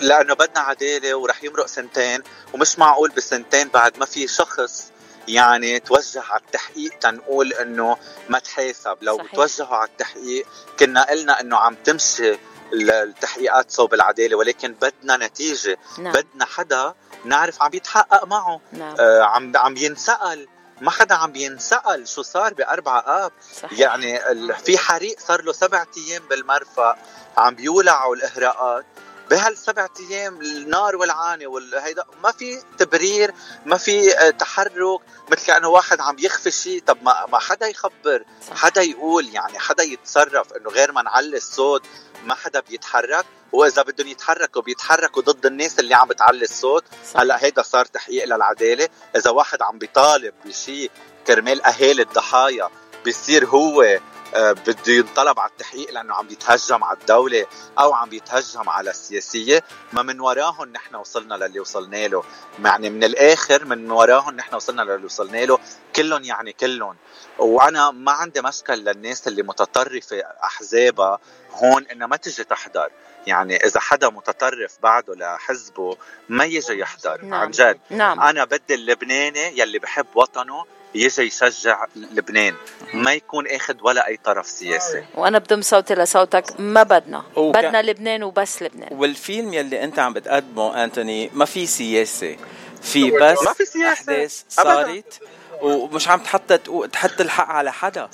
لأنه بدنا عدالة ورح يمرق سنتين ومش معقول بالسنتين بعد ما في شخص يعني توجه على التحقيق تنقول إنه ما تحاسب لو صحيح. توجهوا على التحقيق كنا قلنا إنه عم تمشي ال- التحقيقات صوب العدالة ولكن بدنا نتيجة. نعم. بدنا حدا نعرف عم يتحقق معه. نعم. آه عم عم ينسأل. ما حدا عم ينسأل شو صار بأربعة آب. صحيح. يعني في حريق صار له سبعة أيام بالمرفأ. عم بيولعوا الإهراءات. بهالسبع أيام النار والعانه والهيدا ما في تبرير ما في آه، تحرك مثل كأنه واحد عم يخفي شيء طب ما ما حدا يخبر. حدا يقول يعني حدا يتصرف إنه غير ما نعلي الصوت ما حدا بيتحرك واذا بدهم يتحركوا بيتحركوا ضد الناس اللي عم بتعلي الصوت صح. هلأ هيدا صار تحقيق للعدالة إذا واحد عم بيطالب بشيء كرمال أهالي الضحايا بيصير هو بده ينطلب على التحقيق لأنه عم بيتهجم على الدولة أو عم بيتهجم على السياسية ما من وراهم نحن وصلنا للي وصلنا له. يعني من الآخر من وراهم نحن وصلنا للي وصلنا له كلهم يعني كلهم. وأنا ما عندي مشكل للناس اللي متطرفة أحزابها هون إنها ما تجي تحضر. يعني إذا حدا متطرف بعده لحزبه ما يجي يحضر. نعم. عن جد. نعم. أنا بدي اللبناني يلي بحب وطنه يجي يشجع لبنان. ما يكون أخذ ولا أي طرف سياسي. وأنا بضم صوتي لصوتك ما بدنا. وك- بدنا لبنان وبس لبنان. والفيلم يلي أنت عم بتقدمه أنتوني ما في سياسه في بس ما في سياسة. أحداث أبداً. صارت ومش عم تحط تحط الحق على حدا.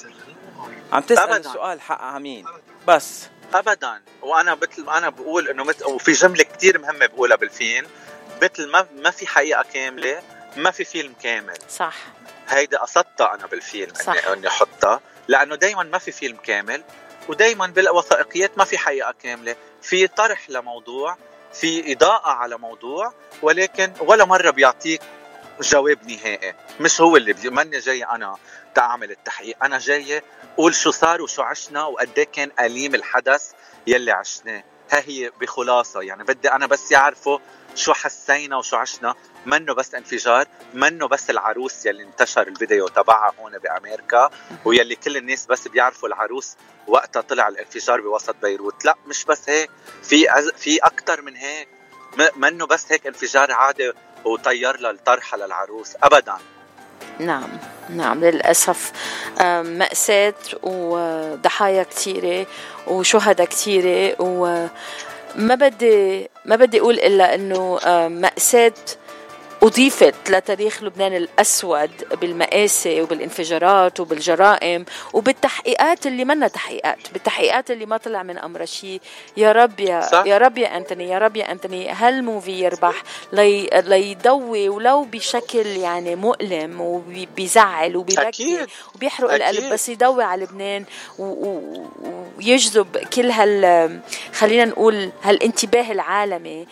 عم تسأل أبداً. السؤال حق على مين بس. ابدا. وأنا مثل ما أنا بقول إنه مثل وفي جملة كتير مهمة بقولها بالفيلم. مثل ما ما في حقيقة كاملة ما في فيلم كامل. صح. هيدا قصدتها أنا بالفيلم صح. إني احطها لأنه دائما ما في فيلم كامل ودائما بالوثائقيات ما في حقيقة كاملة. في طرح لموضوع في إضاءة على موضوع ولكن ولا مرة بيعطيك جواب نهائي. مش هو اللي بي... ماني جاي أنا تعمل التحقيق. أنا جاي قول شو صار وشو عشنا وقد إيه كان أليم الحدث يلي عشناه. ها هي بخلاصة. يعني بدي أنا بس يعرفوا شو حسينا وشو عشنا. منه بس انفجار منه بس العروس يلي انتشر الفيديو تبعها هون بأمريكا ويلي كل الناس بس بيعرفوا العروس وقتها طلع الانفجار بوسط بيروت. لا مش بس هيك. في أز... في أكثر من هيك. منه بس هيك انفجار عادي وطير لها الطرحه للعروس. ابدا. نعم. نعم للأسف. مأساة وضحايا كثيرة وشهداء كثيرة وما بدي ما بدي أقول إلا إنه آم، مأساة أضيفت لتاريخ لبنان الأسود بالمآسي وبالانفجارات وبالجرائم وبالتحقيقات اللي منا تحقيقات بالتحقيقات اللي ما طلع من أمرها شيء يا رب يا صح. يا رب يا أنتوني يا رب يا أنتوني هالموفي يربح لي ليضوي ولو بشكل يعني مؤلم وبيزعل وبيبكي. وبيحرق أكيد. القلب بس يضوي على لبنان ويجذب كل هال خلينا نقول هالانتباه العالمي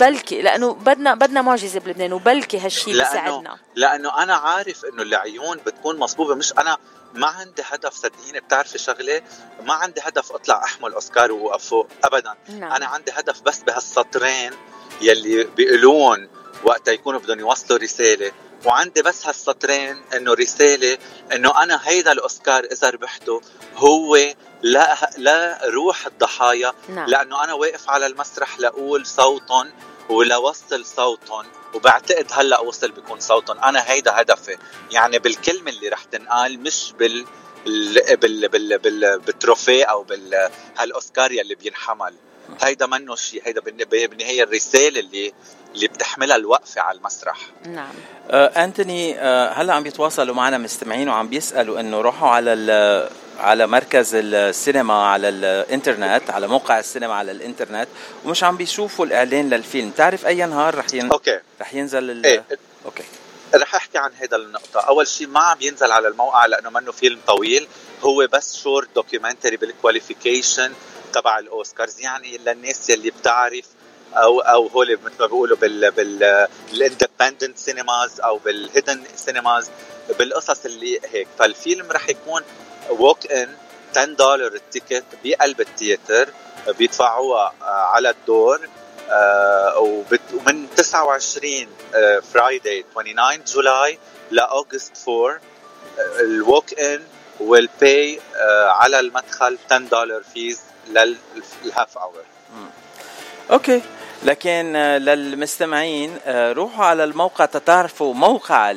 بلكي لأنه بدنا بدنا معجزه بلبنان وبلكي هالشيء بيساعدنا لأنه أنا عارف إنه العيون بتكون مصبوبة مش أنا ما عندي هدف صدقيني بتعرفي شغلة ما عندي هدف أطلع أحمل أوسكار ووقف فوق ابدا نعم. أنا عندي هدف بس بهالسطرين يلي بيقولون وقتها يكونوا بدهم يوصلوا رسالة وعندي بس هالسطرين إنه رسالة إنه أنا هيدا الأوسكار إذا ربحته هو لا لا روح الضحايا نعم. لأنه أنا واقف على المسرح لأقول صوتهم ولوصل صوتهم وبعتقد هلأ وصل بيكون صوتهم. أنا هيدا هدفي. يعني بالكلمة اللي رح تنقال مش بال ال- بال بال بال بال trophy أو بال هالأوسكار يلي بينحمل. هيدا منه شيء هيدا بالن- بالنهايه الرسالة اللي اللي بتحملها الوقفة على المسرح. نعم. آه أنتوني آه هلأ عم بيتواصلوا معنا مستمعين وعم بيسألوا إنه روحوا على ال- على مركز السينما على الانترنت على موقع السينما على الانترنت ومش عم بيشوفوا الإعلان للفيلم. تعرف أي نهار رح ين... أوكي. رح ينزل ال... إيه. أوكي. رح أحكي عن هذا النقطة، أول شيء ما عم ينزل على الموقع لأنه منه فيلم طويل، هو بس short documentary بال qualification تبع الأوسكارز، يعني للناس يلي بتعرف أو أو هول مثل ما بيقولوا بال بال ال independent cinemas أو بال hidden cinemas بالقصص اللي هيك، فالفيلم رح يكون walk-in 10 دولار ال ticket بقلب ال theater بيدفعوها آه، على ال door آه، ومن 29 Friday 29 July ل August 4 آه، ال walk-in وال pay على المدخل 10 دولار fees لل half hour أوكي. لكن آه، للمستمعين روحوا على الموقع تتعرفوا موقع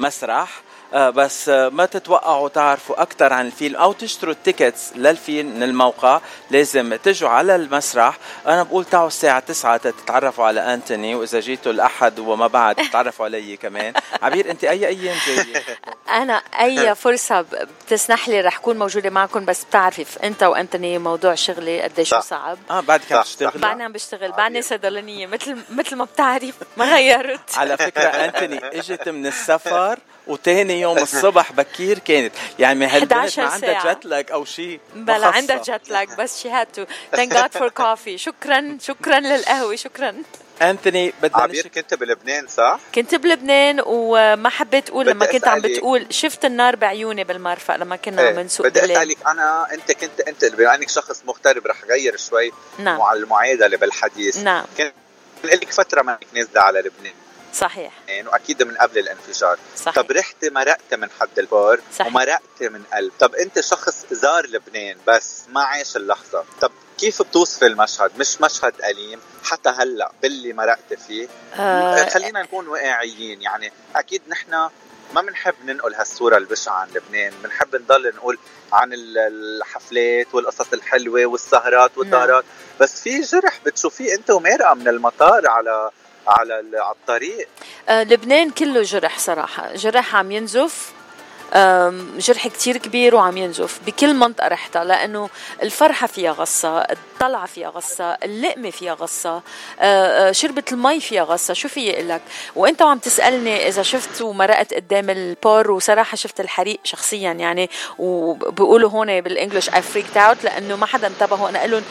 المسرح بس آه، ما تتوقعوا تعرفوا أكثر عن الفيلم أو تشتروا ال tickets للفيلم من الموقع لازم تجوا على المسرح. أنا بقول تعوا الساعة 9 تتعرفوا على أنتوني وإذا جيتوا الاحد وما بعد تتعرفوا علي كمان. عبير أنت أي أيام جاية؟ أنا أي فرصة ب- بتسنح لي رح كون موجودة معكم بس بتعرف أنت وأنتوني موضوع شغلي قديش. صعب. آه بعدك عم تشتغل بعدني عم بشتغل بعدني صيدلانيه مثل مثل ما بتعرف ما غيرت. على فكرة أنتوني إجت من السفر وتاني يوم الصبح بكير كانت. يعني هالبنت 11 ما عندها ساعة. جت لاج أو شيء بلا عندها جت لاج بس شي هاد تو ثانك جاد فور كوفي شكرا شكرا للقهوة شكرا. أنتوني بدنا عبير. كنت بلبنان صح؟ كنت بلبنان وما حبيت أقول لما كنت عم. بتقول شفت النار بعيوني بالمرفق لما كنا عم إيه، نسوق بدي أسألك أنا أنت كنت أنت بما إنك شخص مغترب رح غير شوي نعم. مع المعادلة بالحديث. نعم. كان لك فترة ما إنك نازله على لبنان. صحيح. واكيد من قبل الانفجار. صحيح. طب رحتي مرقتي من حد البار صحيح. ومرقتي من قلب. طب أنت شخص زار لبنان بس ما عاش اللحظة. طب كيف بتوصفي المشهد؟ مش مشهد أليم حتى هلأ باللي مرقتي فيه. آه خلينا نكون واقعيين يعني أكيد نحن ما بنحب ننقل هالصورة البشعة عن لبنان. بنحب نضل نقول عن ال- الحفلات والقصص الحلوة والسهرات والدهرات بس في جرح بتشوفيه أنت ومارقة من المطار على على ال- على الطريق؟ آه، لبنان كله جرح صراحة. جرح عم ينزف. جرح كتير كبير وعم ينزف. بكل منطقة رحتها لأنه الفرحة فيها غصة الطلعة فيها غصة اللقمة فيها غصة آه، آه، شربة المي فيها غصة. شو في لك وأنت وعم تسألني إذا شفت ومرقت قدام البار وصراحة شفت الحريق شخصيا يعني وبيقولوا هون بالإنجلش I freaked out لأنه ما حدا انتبهوا أنا أقول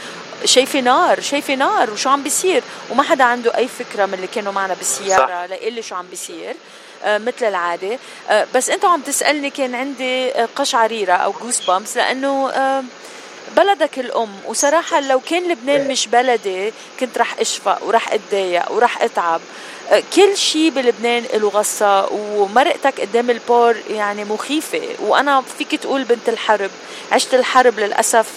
لهم شايفة نار شايفة نار وشو عم بيصير؟ وما حدا عنده أي فكرة من اللي كانوا معنا بالسيارة ليقول لي شو عم بيصير. آه، مثل العادة. آه، بس انت عم تسألني كان عندي آه، قشعريرة أو جوس بامس لأنه بلدك الأم. وصراحة لو كان لبنان مش بلدي كنت رح أشفق ورح أتضايق ورح أتعب. كل شيء بلبنان له غصة ومرقتك قدام البار يعني مخيفة. وأنا فيك تقول بنت الحرب عشت الحرب للأسف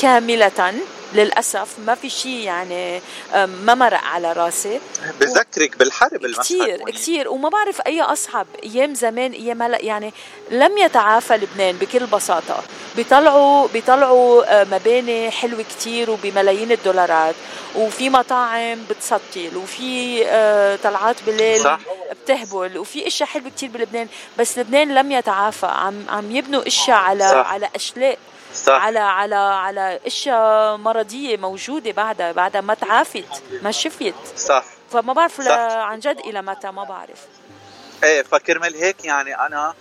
كاملة. للأسف ما في شيء يعني ما مرق على راسي بذكرك بالحرب المشهد كثير. كثير وما بعرف أي اصعب أيام زمان أيام هلأ يعني لم يتعافى لبنان بكل بساطة بيطلعوا بيطلعوا مباني حلوة كثير وبملايين الدولارات وفي مطاعم بتسطل وفي طلعات بالليل صح. بتهبل وفي أشياء حلوة كثير بلبنان بس لبنان لم يتعافى عم عم يبنوا أشياء على صح. على أشلاء صح. على على على اشياء مرضيه موجودة بعدها بعدها ما تعافت ما شفيت صح فما بعرف صح. عن جد إلى متى ما بعرف إيه فكرمال هيك يعني أنا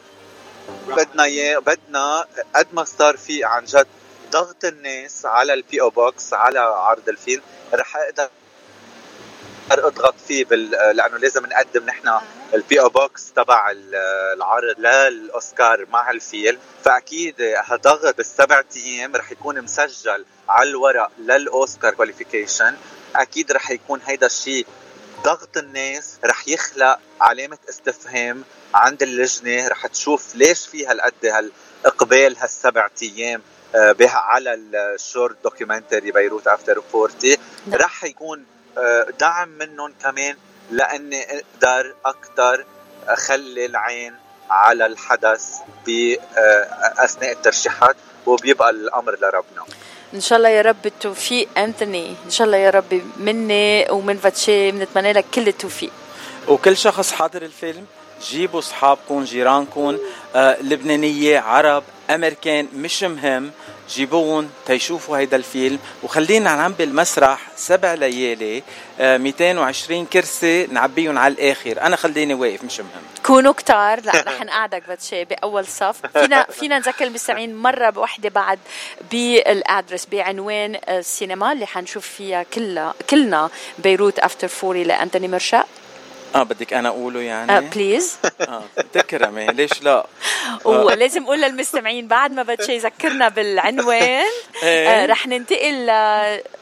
بدنا إياه بدنا قد ما صار في عن جد ضغط الناس على ال PO box على عرض الفيلم رح أقدر اضغط فيه بال... لأنه لازم نقدم نحن ال PO box تبع ال- العرض للأوسكار مع الفيلم فأكيد هضغط بالسبع أيام رح يكون مسجل على الورق لل Oscar qualification أكيد رح يكون هيدا الشيء ضغط الناس رح يخلق علامة استفهام عند اللجنة. رح تشوف ليش في هالقد هالإقبال هالسبع أيام آه، على ال short documentary Beirut After 40 نعم. رح يكون دعم منهم كمان لاني أقدر أكثر أخلي العين على الحدث باثناء الترشيحات وبيبقى الأمر لربنا. إن شاء الله يا رب التوفيق أنتوني. إن شاء الله يا رب مني ومن فاتشي بنتمنى لك كل التوفيق. وكل شخص حاضر الفيلم جيبوا أصحابكم جيرانكم آه، لبنانية عرب أمريكان مش مهم. جيبوهم تيشوفوا هيدا الفيلم. وخلينا نعبي المسرح سبع ليالي آه، 220 كرسي نعبيهم على الآخر. أنا خليني واقف مش مهم. كونوا كتار. لا رح نقعدك باتشي بأول صف. فينا فينا نذكر المستمعين مرة بوحدة بعد بال address بعنوان السينما اللي حنشوف فيها كلها كلنا Beirut After Forty لأنتوني مرشق آه بدك أنا أقوله يعني؟ please آه تكرمي ليش لا؟ ولازم أقول للمستمعين بعد ما باتشي يذكرنا بالعنوان إيه. آه، رح ننتقل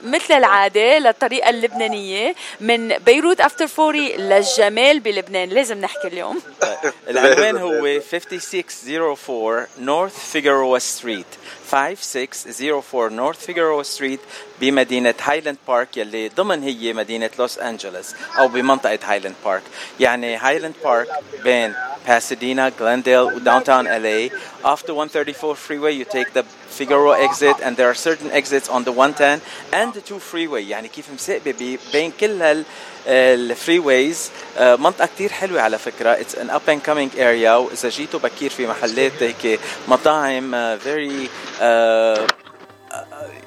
مثل العادة للطريقة اللبنانية من Beirut After Forty للجمال بلبنان. لازم نحكي اليوم. العنوان هو 5604 North Figueroa Street 5604 North Figueroa Street بمدينة هايلاند بارك يلي ضمن هي مدينة لوس أنجلوس أو بمنطقة هايلاند بارك يعني هايلاند بارك بين Pasadena, Glendale و downtown LA the 134 freeway you take the Figueroa exit and there are certain exits on the 110 and the 2 freeway. يعني كيف مسقبة بي- بين كل ال freeways منطقة كتير حلوة على فكرة. it's an up and coming area وإذا جيتوا بكير في محلات هيك مطاعم very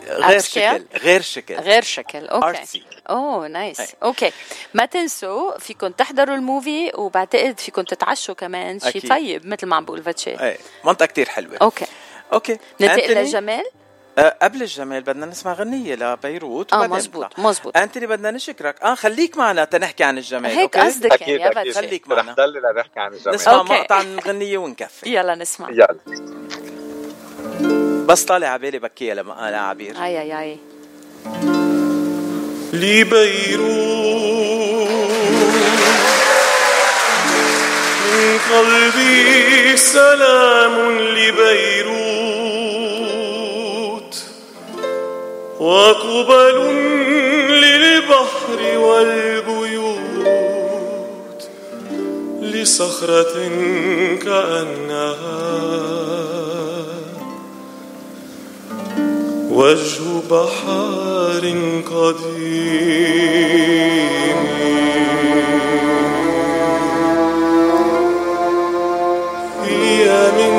غير؟ شكل غير شكل. غير شكل. أوكي. Artsy. Oh nice. Okay. ما تنسوا فيكم تحضروا ال movie وبعتقد فيكم تتعشوا كمان. شيء. طيب مثل ما عم بقول فاتشي إيه منطقة كتير حلوة. Okay. Okay. ننتقل آه قبل الجمال بدنا نسمع غنية لبيروت آه مزبوط. مزبوط. أنتوني بدنا نشكرك. آه خليك معنا تنحكي عن الجمال هيك قصدك يعني يا خليك رح معنا ضل لنحكي عن الجمال. نسمع. مقطع من الغنية ونكفي. يلا نسمع. يلا. بس طالع على بالي بكيها لما أنا عبير. آي آي آي. لبيروت من قلبي سلام لبيروت. وقبل للبحر والبيوت. لصخرة كأنها وجه بحار قديم. هي من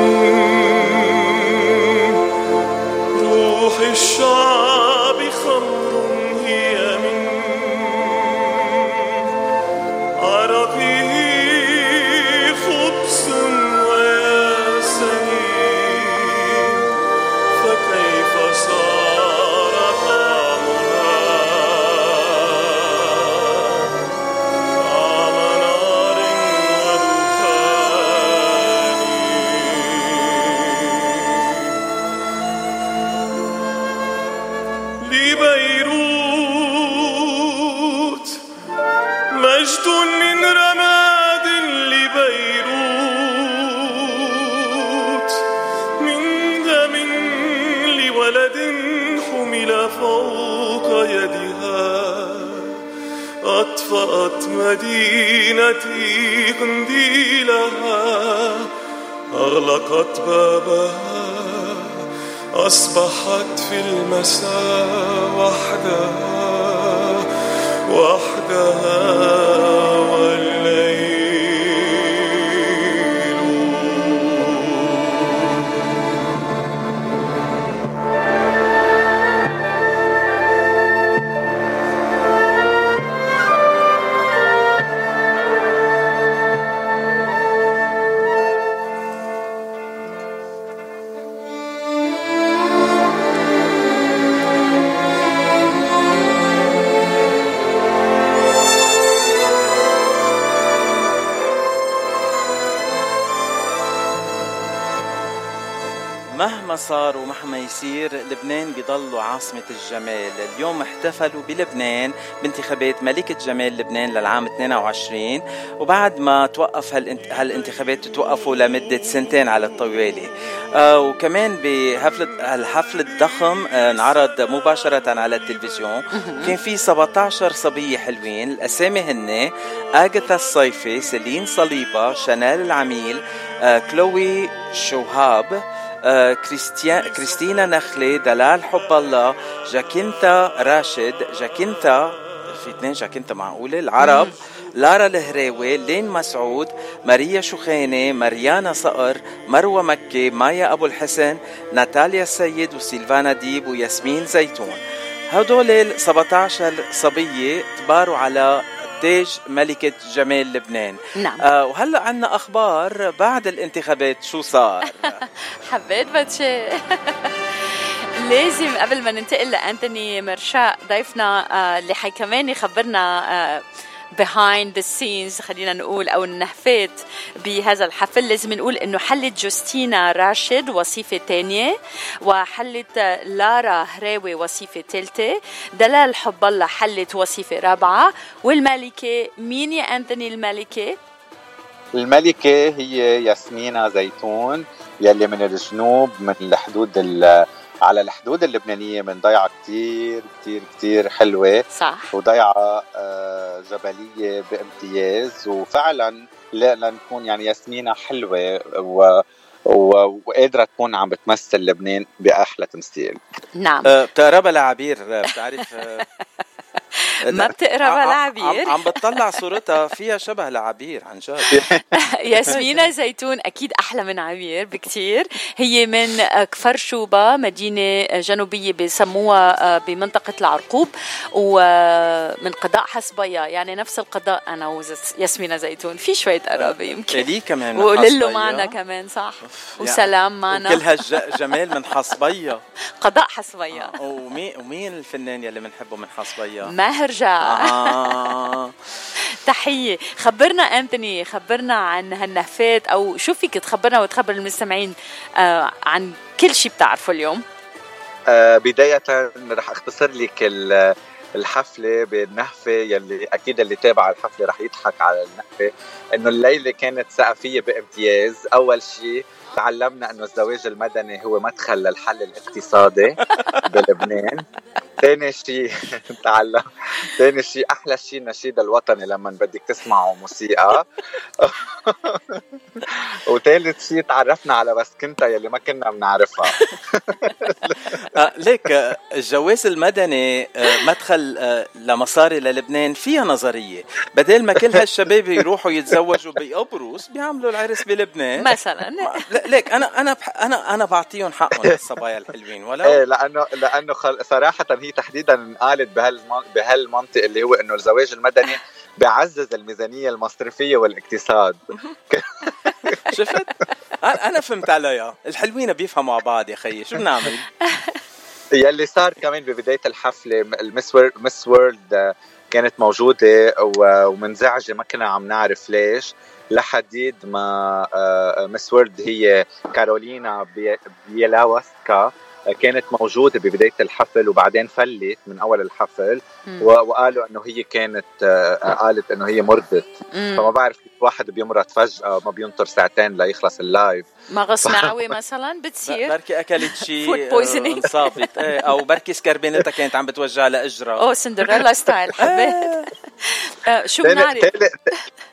روح الشعر مدينتي قنديلها أغلقت بابها أصبحت في المساء وحدها وحدها. صار ومهما يصير لبنان بيضلوا عاصمة الجمال. اليوم احتفلوا بلبنان بانتخابات ملكة جمال لبنان للعام 22 وبعد ما توقف هالانت- هالانتخابات توقفوا لمدة سنتين على الطوالي آه وكمان بحفلة الحفل الضخم آه انعرض مباشرة على التلفزيون. كان في 17 صبية حلوين. الأسامي هن آغاثا الصيفي سيلين صليبة شانيل العميل آه كلوي شوهاب كريستيان كريستينا نخلة دلال حب الله جاكينتا راشد جاكينتا في اثنين جاكينتا معقولة؟ العرب لارا الهراوي لين مسعود ماريا شخينة مريانا صقر مروة مكي مايا أبو الحسن ناتاليا السيد وسيلفانا ديب وياسمين زيتون. هدول ال 17 صبية تباروا على تاج ملكة جمال لبنان. نعم. آه وهلا عنا أخبار بعد الانتخابات شو صار؟ حبيت باتشي. لازم قبل ما ننتقل لأنتوني مرشاء ضيفنا آه، اللي حي كمان يخبرنا آه، behind the scenes خلينا نقول أو النهفات بهذا الحفل. لازم نقول إنه حلت جوستينا راشد وصيفة ثانية وحلت لارا هراوي وصيفة ثالثه دلال حب الله حلت وصيفة رابعة. والملكة مين يا أنتوني الملكة؟ الملكة هي ياسمينة زيتون يلي من الجنوب من الحدود ال- على الحدود اللبنانية من ضيعة كتير كتير كتير حلوة. صح. وضيعة آه، جبلية بامتياز. وفعلا لا- لنكون يعني ياسمينة حلوة و و- وقادرة تكون عم بتمثل لبنان بأحلى تمثيل. نعم. آه، بتقربها لعبير آه، بتعرف ما بتقربها عم- لعبير عم, بتطلع صورتها فيها شبه لعبير عن جد. ياسمينة زيتون أكيد أحلى من عبير بكتير. هي من كفر شوبة مدينة جنوبية بسموها بمنطقة العرقوب ومن قضاء حصبية يعني نفس القضاء أنا وياسمينة زيتون. في شوية قرابة يمكن. إلي كمان حصبية. معنا كمان صح. وسلام معنا. وكل هالجمال من حصبية قضاء حصبية ومين ومين الفنان يلي بنحبه من حصبية؟ ماهر جاء آه. تحية. خبرنا أنتوني خبرنا عن هالنهفات أو شو فيك تخبرنا وتخبر المستمعين آه عن كل شيء بتعرفه اليوم؟ آه، بداية رح أختصر لك ال- الحفلة بالنهفة يلي أكيد اللي تابع الحفلة رح يضحك على النهفة إنه الليلة كانت ثقافية بامتياز. أول شيء تعلمنا إنه الزواج المدني هو مدخل للحل الاقتصادي بلبنان. ثاني شيء تعلم ثاني شيء أحلى شيء النشيد الوطني لما بدك تسمعوا موسيقى. وثالث شيء تعرفنا على بس كنتا يلي ما كنا بنعرفها. آه ليك الجواز المدني آه، مدخل آه، لمصاري للبنان فيها نظرية. بدل ما كل هالشباب يروحوا يتزوجوا بقبرص بيعملوا العرس بلبنان. مثلا. لا ليك أنا أنا أنا أنا بعطيهم حقهم الصبايا الحلوين إيه ولو لأنه لأنه. صراحة هي تحديدا قالت بهالمن... بهالمنطق اللي هو إنه الزواج المدني بيعزز الميزانية المصرفية والاقتصاد. شفت؟ أنا فهمت عليها. الحلوين بيفهموا على بعض يا خيي. شو بنعمل؟ يلي صار كمان ببداية الحفلة ال Miss Miss World آه، كانت موجودة و- ومنزعجة ما كنا عم نعرف ليش. لحد ما آه، Miss World هي كارولينا بي- بيلاوسكا آه، كانت موجودة ببداية الحفل وبعدين فلت من أول الحفل. مم. و- وقالوا إنه هي كانت آه، قالت إنه هي مرضت. مم. فما بعرف كيف واحد بيمرض فجأة ما بينطر ساعتين ليخلص ال live. مغص معوي مثلا بتصير. بركي أكلت شيء poisoning. انصابت إيه، أو بركي سكربينتها كانت عم بتوجع لأجرها. Oh سندريلا style حبيت. آه، شو بنعرف؟ تالت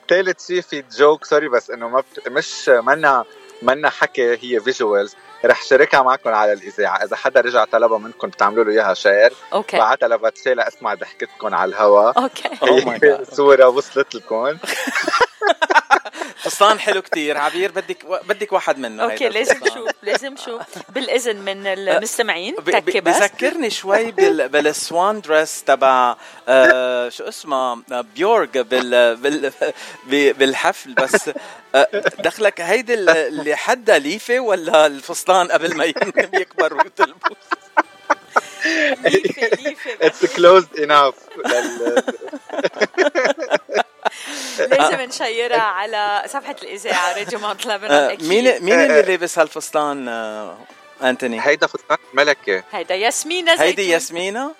تالت شيء في joke sorry بس إنه ما بت... مش منا منا حكي هي visual رح شاركها معكم على الإذاعة. إذا حدا رجع طلبها منكم بتعملوا له إياها share. Okay. بعتها لباتشي لاسمع ضحكتكم على الهوا. Okay. Oh. صورة وصلت لكم فستان حلو كتير. عبير بدك بدك واحد منه okay هيدا لازم. شوف لازم شوف. بالإذن من المستمعين ب- ب- تكي بس. بذكرني شوي بال بال swan dress تبع آه شو اسمه؟ بيورك بال بال بالحفل. بس آه دخلك هيدي ال- اللي حدا ليفة ولا الفستان قبل ما يكبر وتلبس ليفة ليفة. It's close enough لازم نشيرها على صفحة الإذاعة راديو مونت لبنان آه أكيد مين مين اللي لابس هالفستان آه أنتوني؟ هيدا فستان ملكة. هيدا ياسمينة زيتون هيدي ياسمينة؟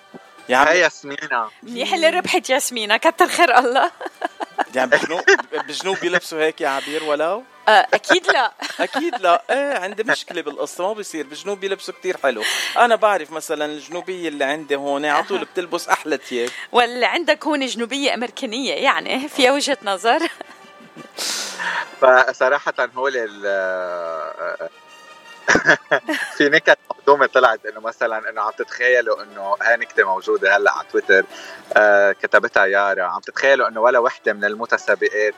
يا عم هي ياسمينة. منيح اللي ربحت ياسمينة كتر خير الله. يعني بجنوب بجنوب بيلبسوا هيك يا عبير ولو آه، أكيد لا. أكيد لا. إيه عندي مشكلة بالقصة ما بيصير بجنوب بيلبسوا كتير حلو. أنا بعرف مثلا الجنوبية اللي عندي هون على طول بتلبس أحلى ثياب واللي عندك هون جنوبية أمريكانية يعني فيها وجهة نظر. فصراحة هول ال في نكت مهضومة طلعت إنه مثلا إنه عم تتخيلوا إنه هاي نكتة موجودة هلأ على تويتر آه كتبتها يارا. عم تتخيلوا إنه ولا وحدة من المتسابقات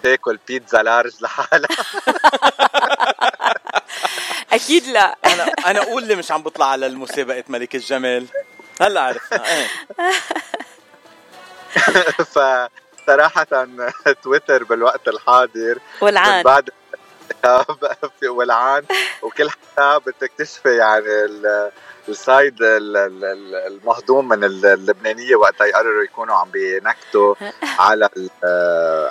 بتاكل بيتزا لارج لحالها. أكيد لا. أنا أنا أقول اللي مش عم بطلع على المسابقة ملك الجمال. هلا عرفنا إيه. فصراحة تويتر بالوقت الحاضر من والعان بعد ولعان وكل حساب بتكتشفي يعني ال- ال side ال- ال- ال- المهضوم من ال- اللبنانية وقتها يقرروا يكونوا عم بينكتوا على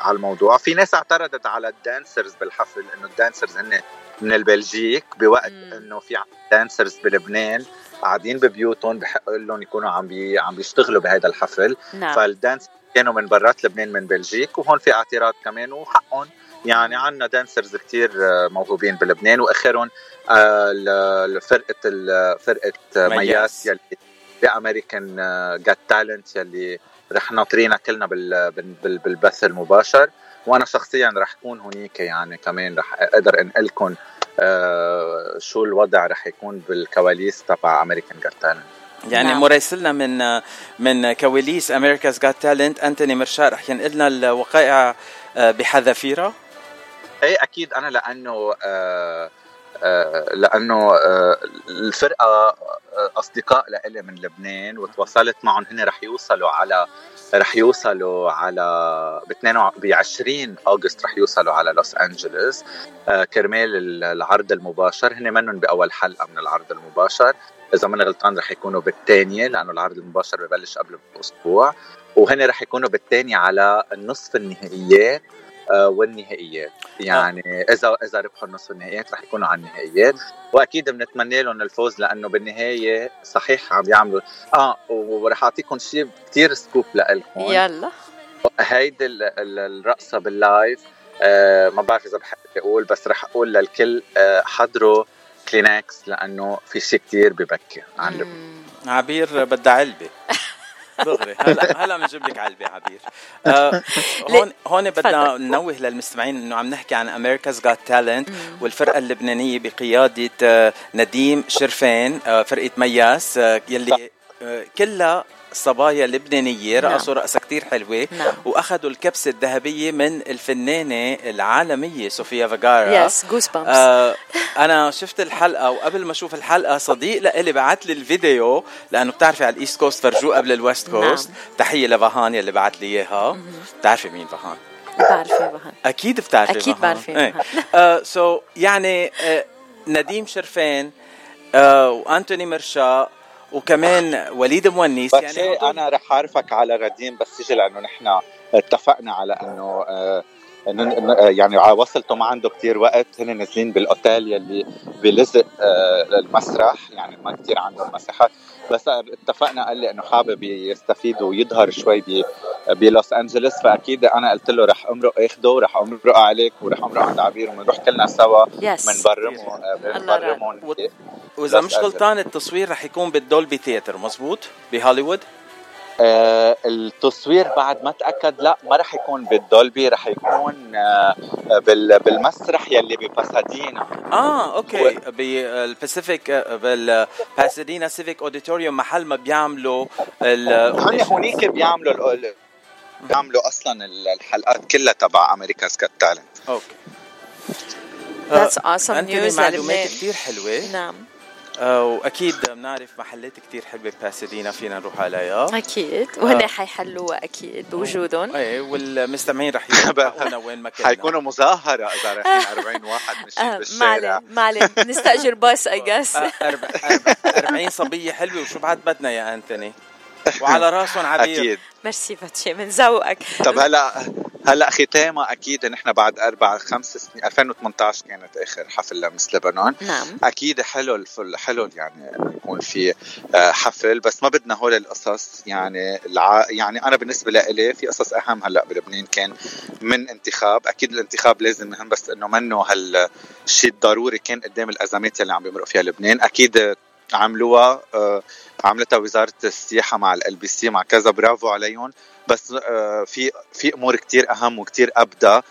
على الموضوع. في ناس اعترضت على ال dancers بالحفل إنه ال dancers هن من البلجيك بوقت. إنه في dancers بلبنان قاعدين ببيوتهم بحق لهم يكونوا عم بي عم بيشتغلوا بهذا الحفل. نعم. فال dancers كانوا من برات لبنان من بلجيك وهون في اعتراض كمان وحقهم يعني عندنا dancers كتير آه، موهوبين بلبنان وآخرهم آه، ال- فرقة آه، مياس. يلي ب America's Got Talent يلي رح ناطرينا كلنا بال- بال- بال- بالبث المباشر وأنا شخصيا رح كون هنيك يعني كمان رح أقدر انقلكم آه، شو الوضع رح يكون بالكواليس تبع America's Got Talent يعني نعم. مراسلنا من من كواليس America's Got Talent أنتوني مرشاد رح ينقل لنا الوقائع بحذافيرها إيه أكيد أنا لأنه آه آه لأنه آه الفرقة آه، أصدقاء لإلي من لبنان وتواصلت معهم هن رح يوصلوا على رح يوصلوا على ب 22 ب 20 أغسطس رح يوصلوا على لوس أنجلوس. آه كرمال ال- العرض المباشر هن منهم بأول حلقة من العرض المباشر. إذا ماني غلطان رح يكونوا بالثانية لأنه العرض المباشر ببلش قبل بأسبوع. وهن رح يكونوا بالثانية على النصف النهائيات والنهائيات. يعني اذا إذا ربحوا النصف النهائيات رح يكونوا على النهائيات. وأكيد بنتمنى لهم الفوز لأنه بالنهاية صحيح عم يعملوا. آه ورح أعطيكم شيء كثير سكوب لكم يلا. هيدي ال- ال- الرقصة بال live آه ما بعرف إذا بحق أقول بس رح أقول للكل آه حضروا كلينكس لأنه في شيء كثير ببكي عن لبنان. عبير بدها علبة. دغري. هلا هلا بنجيب لك علبة عبير. آه هون هون بدنا. ننوه للمستمعين إنه عم نحكي عن America's Got Talent والفرقة اللبنانية بقيادة آه نديم شرفان آه فرقة مياس آه يلي آه كلها صبايا لبنانية نعم. رقصوا رقصة كتير حلوة نعم. وأخذوا الكبسة الذهبية من الفنانة العالمية صوفيا فيرغارا yes goosebumps آه أنا شفت الحلقة وقبل ما أشوف الحلقة صديق لإلي بعت لي الفيديو لأنه بتعرفي على ال East Coast فرجوه قبل ال West نعم. Coast تحية لفهان يلي بعت لي إياها بتعرفي مين فهان بعرف يا بهان أكيد بتعرفي أكيد فهان. بعرف إيه فهان. آه so يعني آه نديم شرفان آه وأنتوني مرشا وكمان وليد مونيس بس يعني أنا رح اعرفك على غديم بس يجي لأنه نحن اتفقنا على أنه آه، آه، يعني ع- وصلته ما عنده كتير وقت هن نازلين بالأوتيل يلي بلزق آه، المسرح يعني ما كتير عندهم مساحات. بس اتفقنا قال لي إنه حابب يستفيد ويظهر شوي بلوس أنجلوس فأكيد أنا قلت له رح أمرق إخده ورح امرق عليك ورح امرق عند عبير وبنروح كلنا سوا الله بنبرموا وإذا مش. غلطان التصوير رح يكون بال Dolby Theatre مزبوط بهوليوود؟ آه التصوير بعد ما تأكد لا ما رح يكون بال Dolby رح يكون آه بال بالمسرح يلي بباسادينا. آه okay. بالباسيفيك بالباسادينا Civic Auditorium محل ما بيعملوا ال هن هونيك بيعملوا بيعملوا أصلا الحلقات كلها تبع America's Got Talent. Okay. That's awesome أنتوني news معلومات. كثير حلوة. نعم. وأكيد بنعرف محلات كثير حلوة بباسادينا فينا نروح عليها أكيد وهن آه. حيحلوها أكيد بوجودهم. إيه والمستمعين رح يلحقونا وين ما كنا. حيكونوا مظاهره إذا رايحين 40 واحد ماشيين آه، بالشارع معلم معلم نستأجر باص I guess آه، أربع- أربع- 40 صبية حلوة وشو بعد بدنا يا أنتوني؟ وعلى راسهم عبير أكيد. ميرسي باتشي من ذوقك. طب هلا هلا ختامها أكيد نحن بعد أربع خمس سنين 2018 كانت آخر حفل لمس لبنان. نعم. أكيد حلو الفل حلو يعني انه يكون في آه، حفل بس ما بدنا هول القصص يعني الع... يعني أنا بالنسبة لإلي في قصص أهم هلأ بلبنان كان من انتخاب. أكيد الانتخاب لازم مهم بس إنه منه هالشيء الضروري كان قدام الأزمات اللي عم بيمرق فيها لبنان. أكيد عملوها آه، عملتها وزارة السياحة مع الـ LBC مع كذا برافو عليهم. بس آه، في في أمور كتير أهم وكتير ابدا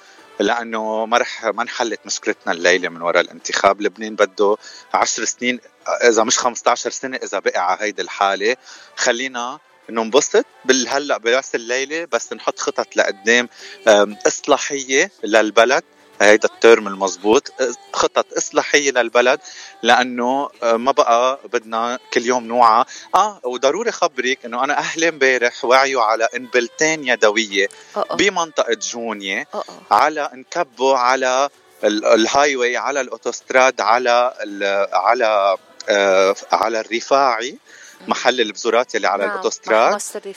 لأنه ما رح ما انحلت مشكلتنا الليلة من وراء الانتخاب. لبنان بده 10 سنين إذا مش 15 سنة إذا بقي على هيدي الحالة. خلينا ننبسط بالهلا براس الليلة بس نحط خطط لقدام إصلاحية للبلد. هيدا ال term المزبوط خطط إصلاحية للبلد لأنه أه، ما بقى بدنا كل يوم نوعى آه وضروري خبرك إنه أنا أهلي امبارح وعيوا على انبلتين يدويه. بمنطقة جونية. على انكبوا على ال- ال highway على الأوتوستراد على ال- على آه على الرفاعي محل البزورات اللي على نعم، الأوتوستراد.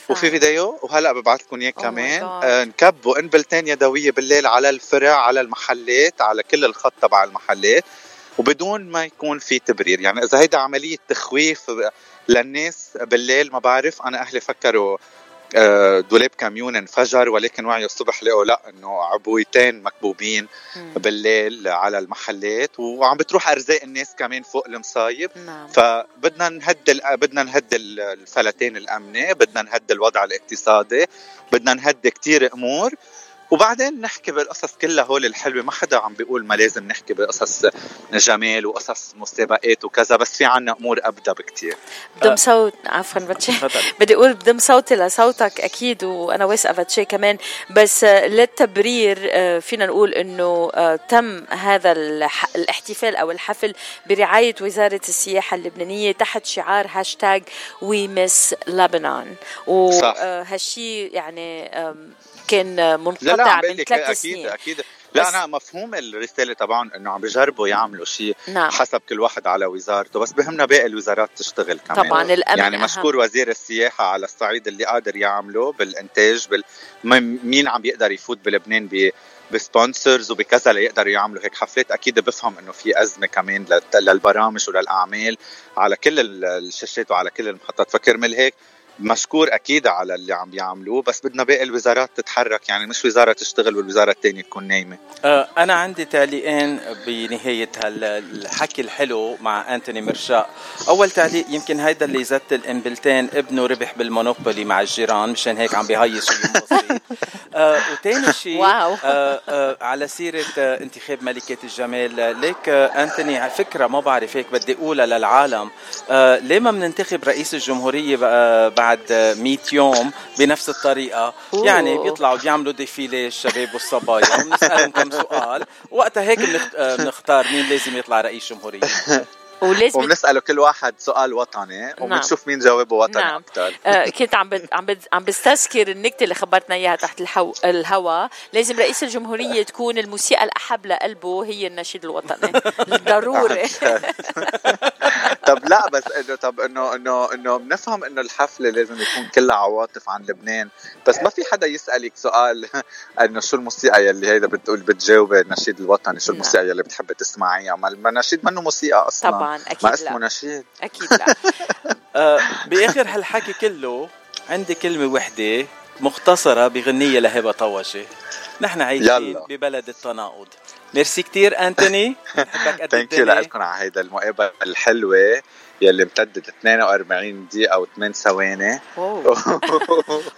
وفي فيديو وهلا ببعث لكم إياه Oh كمان. آه نكبوا انبلتين يدوية بالليل على الفرع على المحلات على كل الخط تبع المحلات وبدون ما يكون في تبرير يعني إذا هيدا عملية تخويف للناس بالليل ما بعرف أنا أهلي فكروا دولاب كاميون انفجر ولكن وعيوا الصبح لقوا لا إنه عبويتين مكبوبين بالليل على المحلات وعم بتروح أرزاق الناس كمان فوق المصايب. نعم. فبدنا نهد ال- بدنا نهد ال- الفلتين الأمنة بدنا نهد الوضع الاقتصادي بدنا نهد كتير أمور. وبعدين نحكي بالقصص كلها هول الحلوة. ما حدا عم بيقول ما لازم نحكي بقصص جمال وقصص مسابقات وكذا بس في عنا أمور ابدا بكتير. بدم صوت. عفوا باتشي بدي أقول بدم صوتي لصوتك أكيد وأنا واثقة باتشي كمان. بس آه، للتبرير آه، فينا نقول إنه آه، تم هذا الاحتفال أو الحفل برعاية وزارة السياحة اللبنانية تحت شعار hashtag we miss لبنان. صح. وهالشي يعني كان آه، لا لا منقطع من ثلاث أكيد سنين. أكيد. لا بس- أنا مفهوم الرسالة طبعا إنه عم بيجربوا يعملوا شيء نعم. حسب كل واحد على وزارته. بس بهمنا باقي الوزارات تشتغل كمان. طبعا الأمن يعني أهم. مشكور وزير السياحة على الصعيد اللي قادر يعمله بالإنتاج بال... مين عم بيقدر يفوت بلبنان ب بسبونسرز وبكذا ليقدروا يعملوا هيك حفلات. أكيد بفهم إنه في أزمة كمان للبرامج وللأعمال على كل ال- الشاشات وعلى كل المحطات. فكرمال هيك مشكور أكيد على اللي عم بيعملوه بس بدنا باقي الوزارات تتحرك يعني مش وزارة تشتغل والوزارة الثانية تكون نايمة. آه، أنا عندي تعليقين بنهاية هالحكي الحلو مع أنتوني مرشاء أول تعليق يمكن هيدا اللي زت الإنبلتين ابنه ربح بالمونوبولي مع الجيران مشان هيك عم بيهيص آه وتاني شيء واو. آه آه على سيرة آه انتخاب ملكة الجمال آه، ليك آه أنتوني على فكرة ما بعرف هيك بدي أقولها للعالم. آه ليه ما بننتخب رئيس الجمهورية بقى بعد 100 يوم بنفس الطريقة. أوه. يعني بيطلعوا بيعملوا ديفيلي الشباب والصبايا وبنسالهم كم سؤال. وقتها هيك آه، بنختار مين لازم يطلع رئيس جمهورية. ولازم وبنسأله كل واحد سؤال وطني وبنشوف مين جاوبه وطني نعم. أكثر آه كنت عم بد... عم بد... عم بستذكر النكتة اللي خبرتنا إياها تحت الحو... الهوا. لازم رئيس الجمهورية تكون الموسيقى الأحب لقلبه هي النشيد الوطني. ضروري طب لا بس انه طب انه انه إنه بنفهم إنه الحفلة لازم يكون كلها عواطف عن لبنان. بس ما في حدا يسألك سؤال إنه شو الموسيقى يلي هيدا بتقول بتجاوبي النشيد الوطني؟ شو الموسيقى يلي بتحبي تسمعيها؟ ما النشيد منه موسيقى أصلا. طبعاً، أكيد ما لا. اسمه نشيد. أكيد لا. آه، بآخر هالحكي كله عندي كلمة وحدة مختصرة بغنية لهبة طوشي نحن عايشين يلا. ببلد التناقض. ميرسي كتير أنتوني. بحبك قد thank you الدنيا. لكم على هيدا المقابله الحلوة. يلي امتدت 42 دقيقة و 8 ثواني.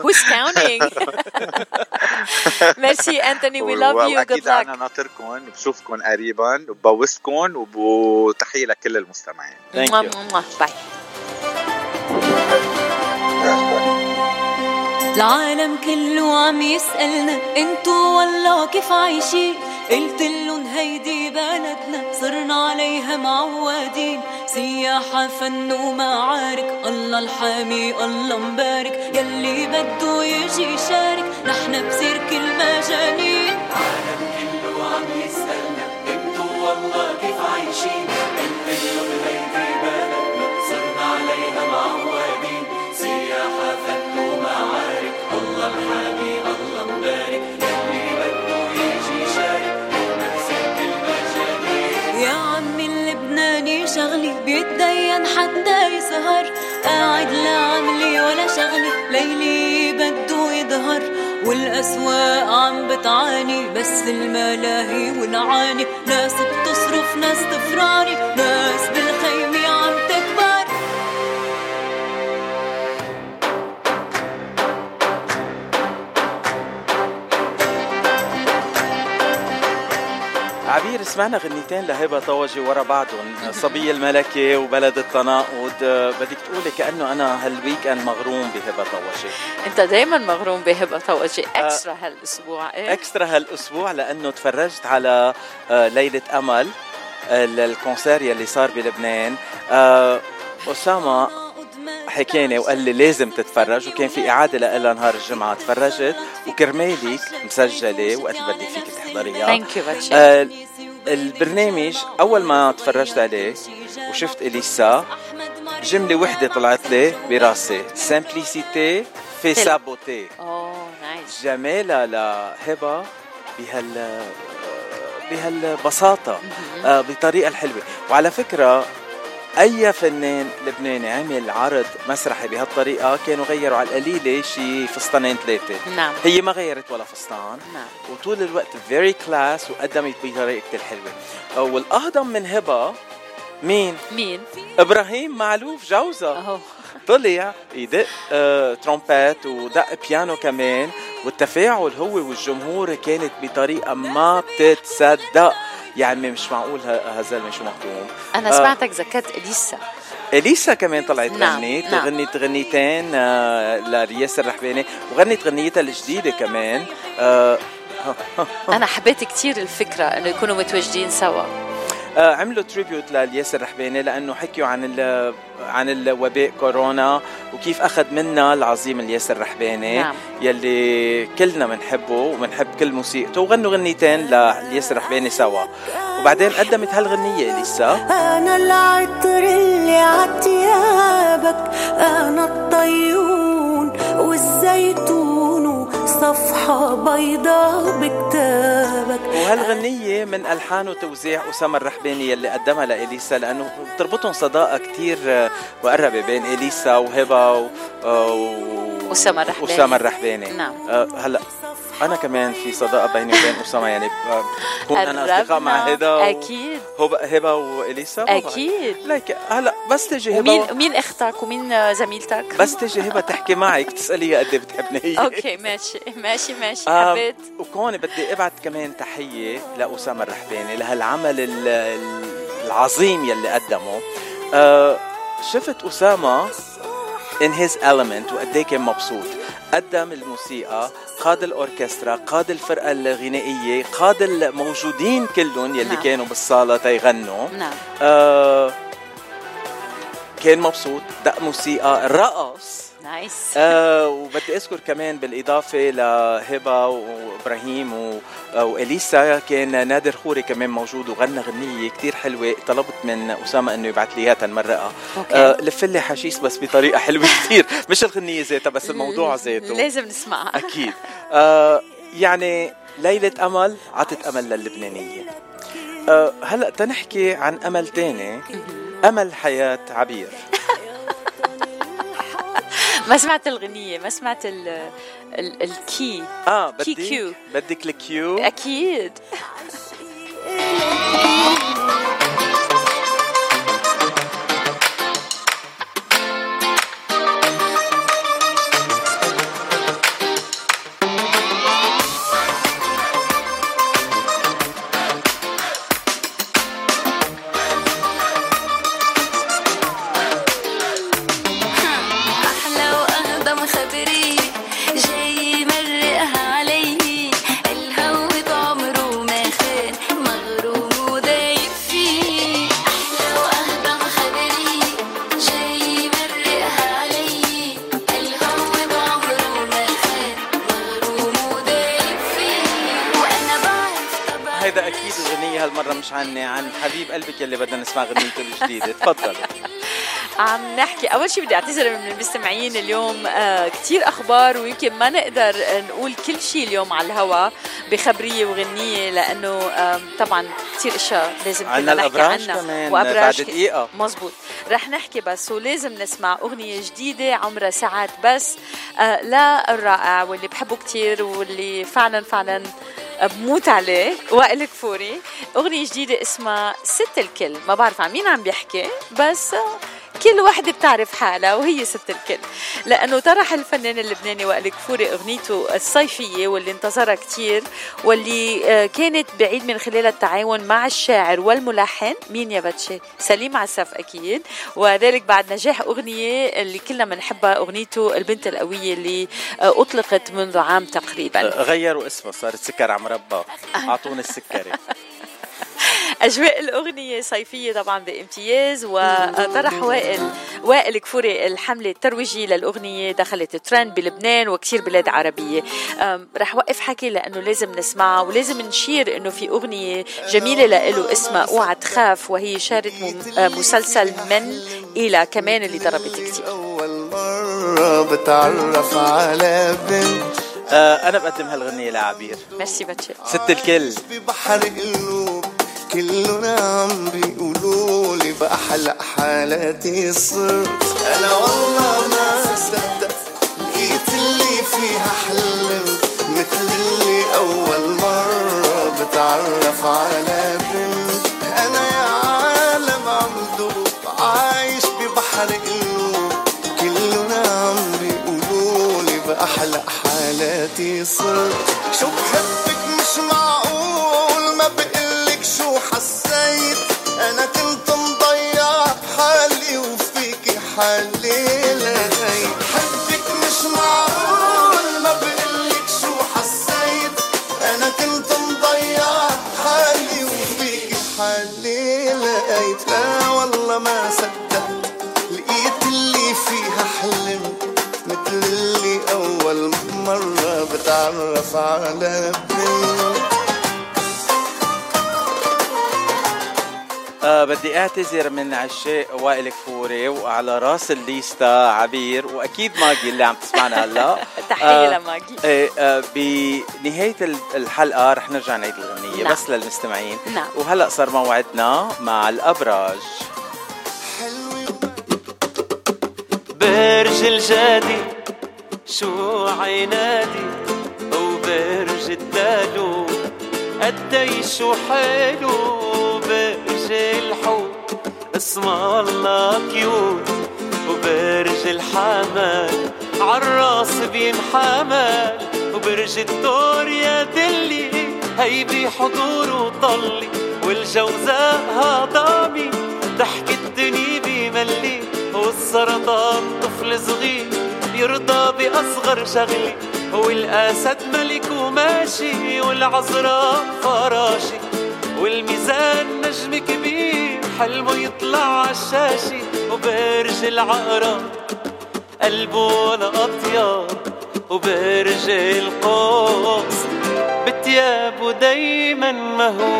Who's counting? ميرسي أنتوني we love you good luck أنا ناطركم بشوفكم قريبا وبوسكم وتحية لكل المستمعين. bye العالم كله عم يسألنا انتو والله كيف عايشين؟ قلت لهم هيدي بلدنا صرنا عليها معودين. سياحة فن ومعارك الله الحامي الله مبارك. يلي بده يجي يشارك نحن بسيرك المجانين. العالم كله عم يسألنا انتو والله كيف عايشين؟ قلت لهم هيدي ليلي بده يظهر والأسواق عم بتعاني بس الملاهي والعاني ناس بتصرف ناس تفراني ناس بالخيمة سمعنا غنيتين لهبة طوجي ورا بعضهم صبية الملكة وبلد التناقض آه، بدك تقولي كأنه أنا هالويك أند مغروم بهبة طوجي أنت دايما مغروم بهبه توجي إكسترا هالأسبوع. إيه؟ إكسترا هالأسبوع لأنه تفرجت على آه، ليلة أمل آه، الكونسير يلي صار بلبنان. آه، اسامه حكيني وقال لي لازم تتفرج وكان في إعادة لها نهار الجمعة. تفرجت وكرمالك مسجلة وقت بدك فيك تحضريها. باتشي. آه، البرنامج أول ما تفرجت عليه وشفت إليسا جملة وحدة طلعت لي براسي. simplicity في. سابوتي جمالها لهبة بهال بهالبساطة آه، بطريقة الحلوة. وعلى فكرة أي فنان لبناني عمل عرض مسرحي بهالطريقة كانوا غيروا على القليلة شي فستانين ثلاثة. نعم. هي ما غيرت ولا فستان. نعم. وطول الوقت very class وقدمت بطريقة آه، والأهضم من هبة مين؟ مين؟ إبراهيم معلوف جوزها طلع يدق آه ترومبات ودق بيانو كمان. والتفاعل هو والجمهور كانت بطريقة ما بتتصدق. يعني مش معقول هالزلمه شو مهضوم أنا آه. سمعتك ذكرت إليسا إليسا كمان طلعت نعم، غنيت نعم. غنيت غنيتين آه لرياس الرحباني وغنت غنيتها الجديدة كمان آه أنا حبيت كتير الفكرة إنه يكونوا متواجدين سوا عملوا تريبيوت للياس الرحباني لأنه حكيوا عن ال عن الوباء كورونا وكيف أخذ منا العظيم الياس الرحباني نعم. يلي كلنا بنحبه وبنحب كل موسيقته وغنوا غنيتين للياس الرحباني سوا وبعدين قدمت هالغنية اليسا أنا العطر اللي عتيابك أنا الطيون والزيتون وصفحة بيضاء بكتابك. وهالغنية من ألحان وتوزيع أسامة الرحباني يلي قدمها لإليسا لأنه بتربطهم صداقة كتير آه، مقربة بين إليسا وهبة و... آه، و... أسامة الرحباني. أسامة الرحباني. نعم. آه، هلأ أنا كمان في صداقة بيني وبين أسامة يعني آه، بكون أنا أصدقاء مع و... أكيد. هبة هبة وإليسا. طبعاً. أكيد. ليك هلأ بس تجي هبة ومين مين إختك ومين زميلتك؟ بس تجي هبة تحكي معك تسأليها قد إيه بتحبني. هي أوكي ماشي. ماشي ماشي آه، حبيت. وكون بدي ابعت كمان تحية لأسامة الرحباني لهالعمل ال- ال- العظيم يلي قدمه. آه، شفت أسامة in his element وقد إيه كان مبسوط. قدم الموسيقى قاد الأوركسترا قاد الفرقة الغنائية قاد الموجودين كلهم يلي نعم. كانوا بالصالة تيغنوا. نعم. آه كان مبسوط. دق موسيقى رقص. نايس آه وبدي أذكر كمان بالإضافة لهبة وإبراهيم و- وإليسا كان نادر خوري كمان موجود وغنى غنية كتير حلوة طلبت من أسامة إنه يبعث لي إياها تنمرقها. آه لف لي حشيش بس بطريقة حلوة كتير. مش الغنية ذاتها بس الموضوع ذاته. لازم نسمعها. أكيد. آه يعني ليلة أمل عطت أمل للبنانية. آه هلأ تنحكي عن أمل تاني. أمل حياة عبير. ما سمعت الغنية ما سمعت ال ال ال cue آه cue بدك cue. بدك ال cue أكيد. مش عني عن حبيب قلبك يلي بدنا نسمع غنيته الجديدة. تفضل عم نحكي. أول شيء بدي أعتذر من المستمعين اليوم آه كثير أخبار ويمكن ما نقدر نقول كل شيء اليوم على الهوا بخبرية وغنية لأنه آم، طبعا كثير أشياء لازم عنا نحكي عنها. وأبراج بعد دقيقة. مزبوط رح نحكي بس ولازم نسمع أغنية جديدة عمرها ساعات بس آه للرائع واللي بحبه كثير واللي فعلا فعلا بموت عليه. وائل كفوري أغنية جديدة اسمها ست الكل. ما بعرف عن مين عم بيحكي بس كل وحده بتعرف حالها وهي ست الكل. لأنه طرح الفنان اللبناني وائل كفوري أغنيته الصيفية واللي انتظرها كثير واللي آه، كانت بعيد من خلال التعاون مع الشاعر والملحن مين يا بتشي؟ سليم عساف أكيد. وذلك بعد نجاح أغنية اللي كلنا بنحبها أغنيته البنت القوية اللي آه، أطلقت منذ عام تقريبا. غيروا اسمها صارت سكر على مربى اعطونا السكري. أجواء الأغنية صيفية طبعا بامتياز وطرح وائل وائل كفوري الحملة الترويجية للأغنية دخلت ترند بلبنان وكثير بلاد عربية. رح وقف حكي لأنه لازم نسمعها ولازم نشير إنه في أغنية جميلة لإله اسمها اوعى تخاف وهي شارت مسلسل من إلى كمان اللي ضربت كثير أول مرة بتعرف على بنت آه أنا بقدم هالغنية لعبير. ميرسي باتشي. ست الكل. ببحر قلوب كلنا عم بيقولوا لي بأحلى حالاتي صرت. أنا والله ما صدقت لقيت اللي فيها حلم مثل اللي أول مرة بتعرف على صرت شو بحبك مش معقول؟ على آه بدي اعتذر من عشاق وائل كفوري وعلى راس الليستا عبير وأكيد ماجي اللي عم تسمعنا هلا. تحية لماجي. إيه آه بنهاية ال- الحلقة رح نرجع نعيد الغنية نعم. بس للمستمعين. نعم. وهلا صار موعدنا مع الأبراج. برج الجادي شو عينادي الدالو قديش حلو برج الحوت. اسم الله كيوت وبرج الحمل عالراس بينحمل. وبرج الدور يا دلي هي بحضور وطلي. والجوزاء هضامي ضحك الدنيا بملي. والسرطان طفل صغير يرضى بأصغر شغلة والأسد ملك وماشي والعذراء فراشي والميزان نجم كبير حلمه يطلع عالشاشة وبرج العقرب. قلبه ولا أطيب وبرج القوس بتيابه دايما مهووس.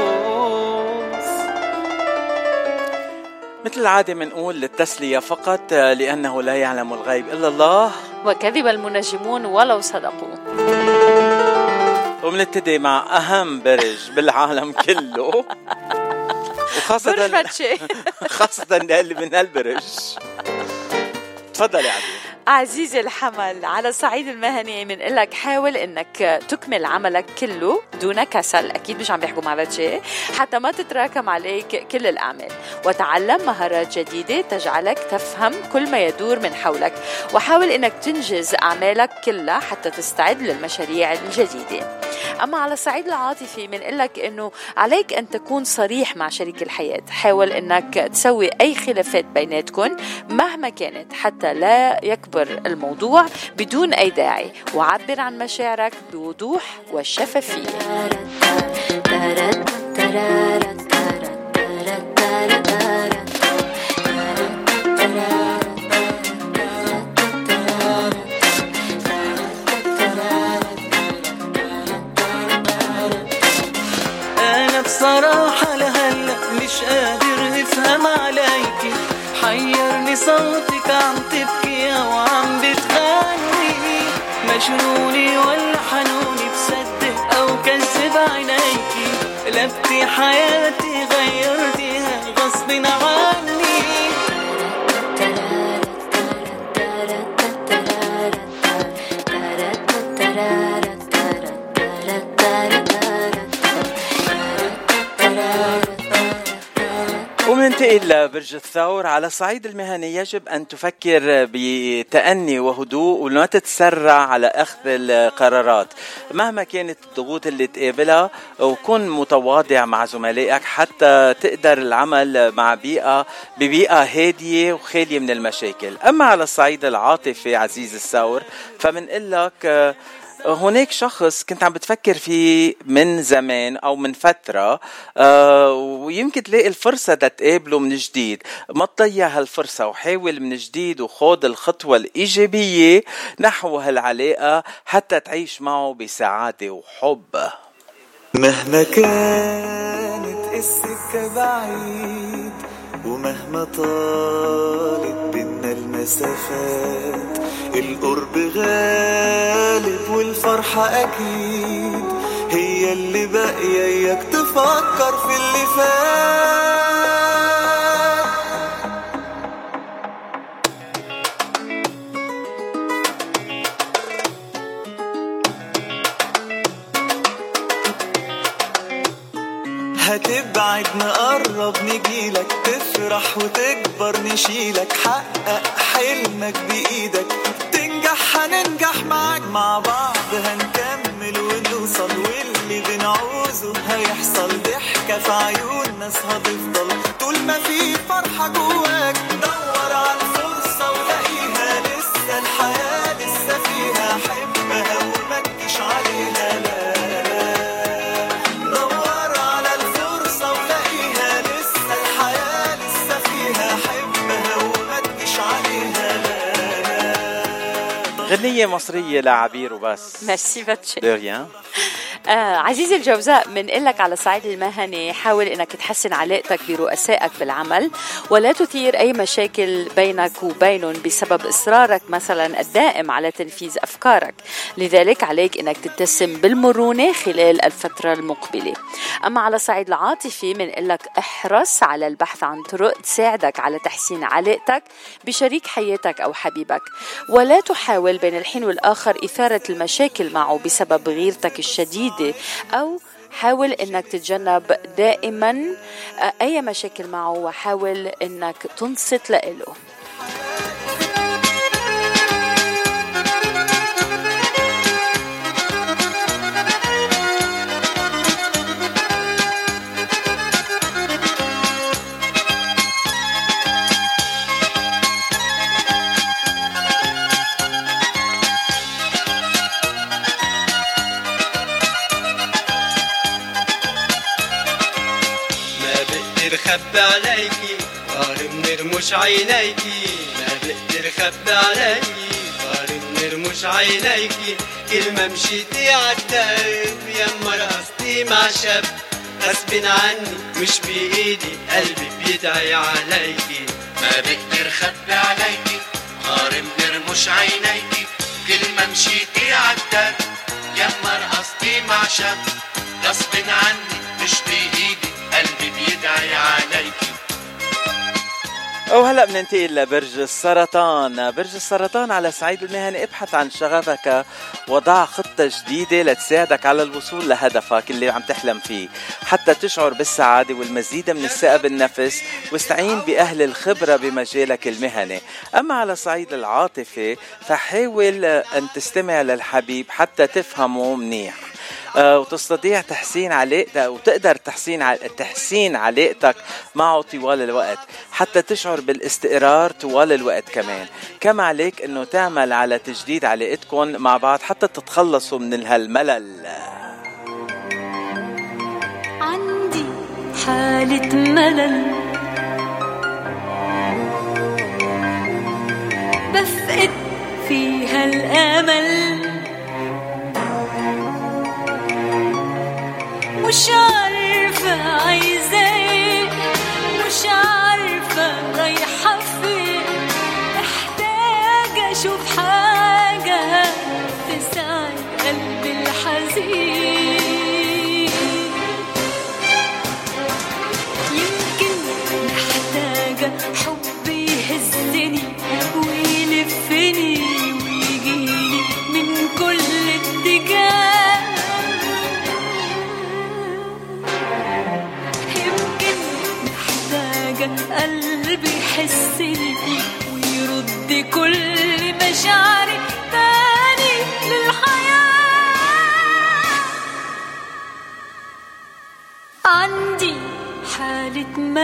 مثل العادة منقول للتسلية فقط لأنه لا يعلم الغيب إلا الله. وكذب المنجمون ولو صدقوا. وبنبتدي مع أهم برج بالعالم كله. وخاصة خاصة اللي من هالبرج. تفضلي عبير. عزيزي الحمل على الصعيد المهني بنقول لك حاول إنك تكمل عملك كله دون كسل. أكيد مش عم بيحكوا مع شيء حتى ما تتراكم عليك كل الأعمال. وتعلم مهارات جديدة تجعلك تفهم كل ما يدور من حولك. وحاول إنك تنجز أعمالك كلها حتى تستعد للمشاريع الجديدة. أما على الصعيد العاطفي بنقول لك إنه عليك أن تكون صريح مع شريك الحياة. حاول إنك تسوي أي خلافات بيناتكم مهما كانت حتى لا يكبر الموضوع بدون اي داعي وعبر عن مشاعرك بوضوح وشفافيه صوتك عم تبكي أو عم بتغني. مجنوني ولا حنوني بصدق أو كذب عينيكي قلبتي حياتي غيرتيها ومننتقل لبرج الثور. على الصعيد المهني يجب أن تفكر بتأني وهدوء ولا تتسرع على أخذ القرارات. مهما كانت الضغوط اللي تقابلها وكن متواضع مع زملائك حتى تقدر العمل مع بيئة ببيئة هادية وخالية من المشاكل. أما على الصعيد العاطفي عزيز الثور فمنقول لك هناك شخص كنت عم بتفكر فيه من زمان أو من فترة آه ويمكن تلاقي الفرصة تتقابله من جديد. ما تضيع هالفرصة وحاول من جديد وخوض الخطوة الإيجابية نحو هالعلاقة حتى تعيش معه بسعادة وحب. مهما كانت السكة بعيد ومهما طالت المسافات. القرب غالب والفرحة أكيد. هي اللي باقية إياك تفكر في اللي فات. هتبعد نقرب نجيلك تفرح وتكبر نشيلك حقق حلمك بإيدك. تنجح هننجح معاك. مع بعض هنكمل ونوصل واللي بنعوزه هيحصل. ضحكة في عيون ناس هتفضل طول ما في فرحة جواك دور على غنية مصرية لعبير وبس. ميرسي باتشي دي ريان آه عزيزي الجوزاء بنقول لك على الصعيد المهني حاول إنك تحسن علاقتك برؤسائك بالعمل ولا تثير أي مشاكل بينك وبينهم بسبب إصرارك مثلا الدائم على تنفيذ أفكارك. لذلك عليك إنك تتسم بالمرونة خلال الفترة المقبلة. أما على الصعيد العاطفي بنقول لك احرص على البحث عن طرق تساعدك على تحسين علاقتك بشريك حياتك أو حبيبك. ولا تحاول بين الحين والآخر إثارة المشاكل معه بسبب غيرتك الشديده أو حاول إنك تتجنب دائما آه، أي مشاكل معه وحاول إنك تنصت له خبي عليكي. نار بنرمش عينيكي. ما بقدر خبي عليكي. نار بنرمش عينيكي. كل ما مشيتي عالدرب يما رقصتي مع شاب غصب عني مش بإيدي. قلبي بيدعي عليكي. ما بقدر خبي عليكي. نهار بنرمش عينيكي. كل ما مشيتي عالدرب يما رقصتي مع شاب غصب عني مش بإيدي. وهلا بننتقل لبرج السرطان، برج السرطان على الصعيد المهني ابحث عن شغفك وضع خطة جديدة لتساعدك على الوصول لهدفك اللي عم تحلم فيه، حتى تشعر بالسعادة والمزيد من الثقة بالنفس واستعين بأهل الخبرة بمجالك المهني، أما على الصعيد العاطفي فحاول أن تستمع للحبيب حتى تفهمه منيح. آه، وتستطيع تحسين علاقتك وتقدر تحسين تحسين علاقتك معه طوال الوقت حتى تشعر بالاستقرار طوال الوقت كمان. كما عليك إنه تعمل على تجديد علاقتكم مع بعض حتى تتخلصوا من هالملل عندي حالة ملل. بفقد فيها الأمل. مش عارفة عايزة مش عارفة رايحة فين محتاجة أشوف حاجة تساعد قلبي الحزين.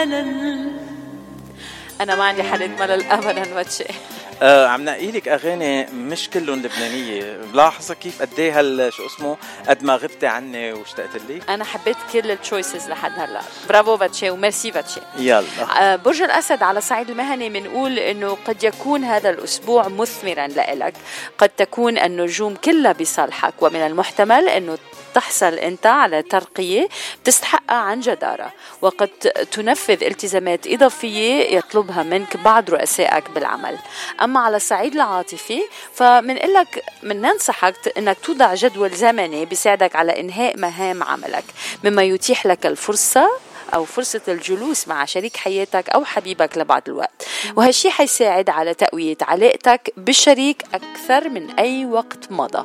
ملل. أنا ما عندي حالة ملل ابدا باتشي آه عم نقي لك أغاني مش كلهم لبنانية. ملاحظه كيف قد إيه هال شو اسمه قد ما غبتي عني واشتقت لي أنا حبيت كل ال choices لحد هلا. برافو باتشي وميرسي باتشي يلا. آه، برج الأسد على الصعيد المهني بنقول أنه قد يكون هذا الأسبوع مثمرا لإلك. قد تكون النجوم كلها بصالحك ومن المحتمل أنه تحصل أنت على ترقية تستحقها عن جدارة. وقد تنفذ التزامات إضافية يطلبها منك بعض رؤسائك بالعمل. أما على الصعيد العاطفي فمنقول لك من ننصحك أنك توضع جدول زمني بيساعدك على إنهاء مهام عملك. مما يتيح لك الفرصة أو فرصة الجلوس مع شريك حياتك أو حبيبك لبعض الوقت. وهالشي حيساعد على تقوية علاقتك بالشريك أكثر من أي وقت مضى.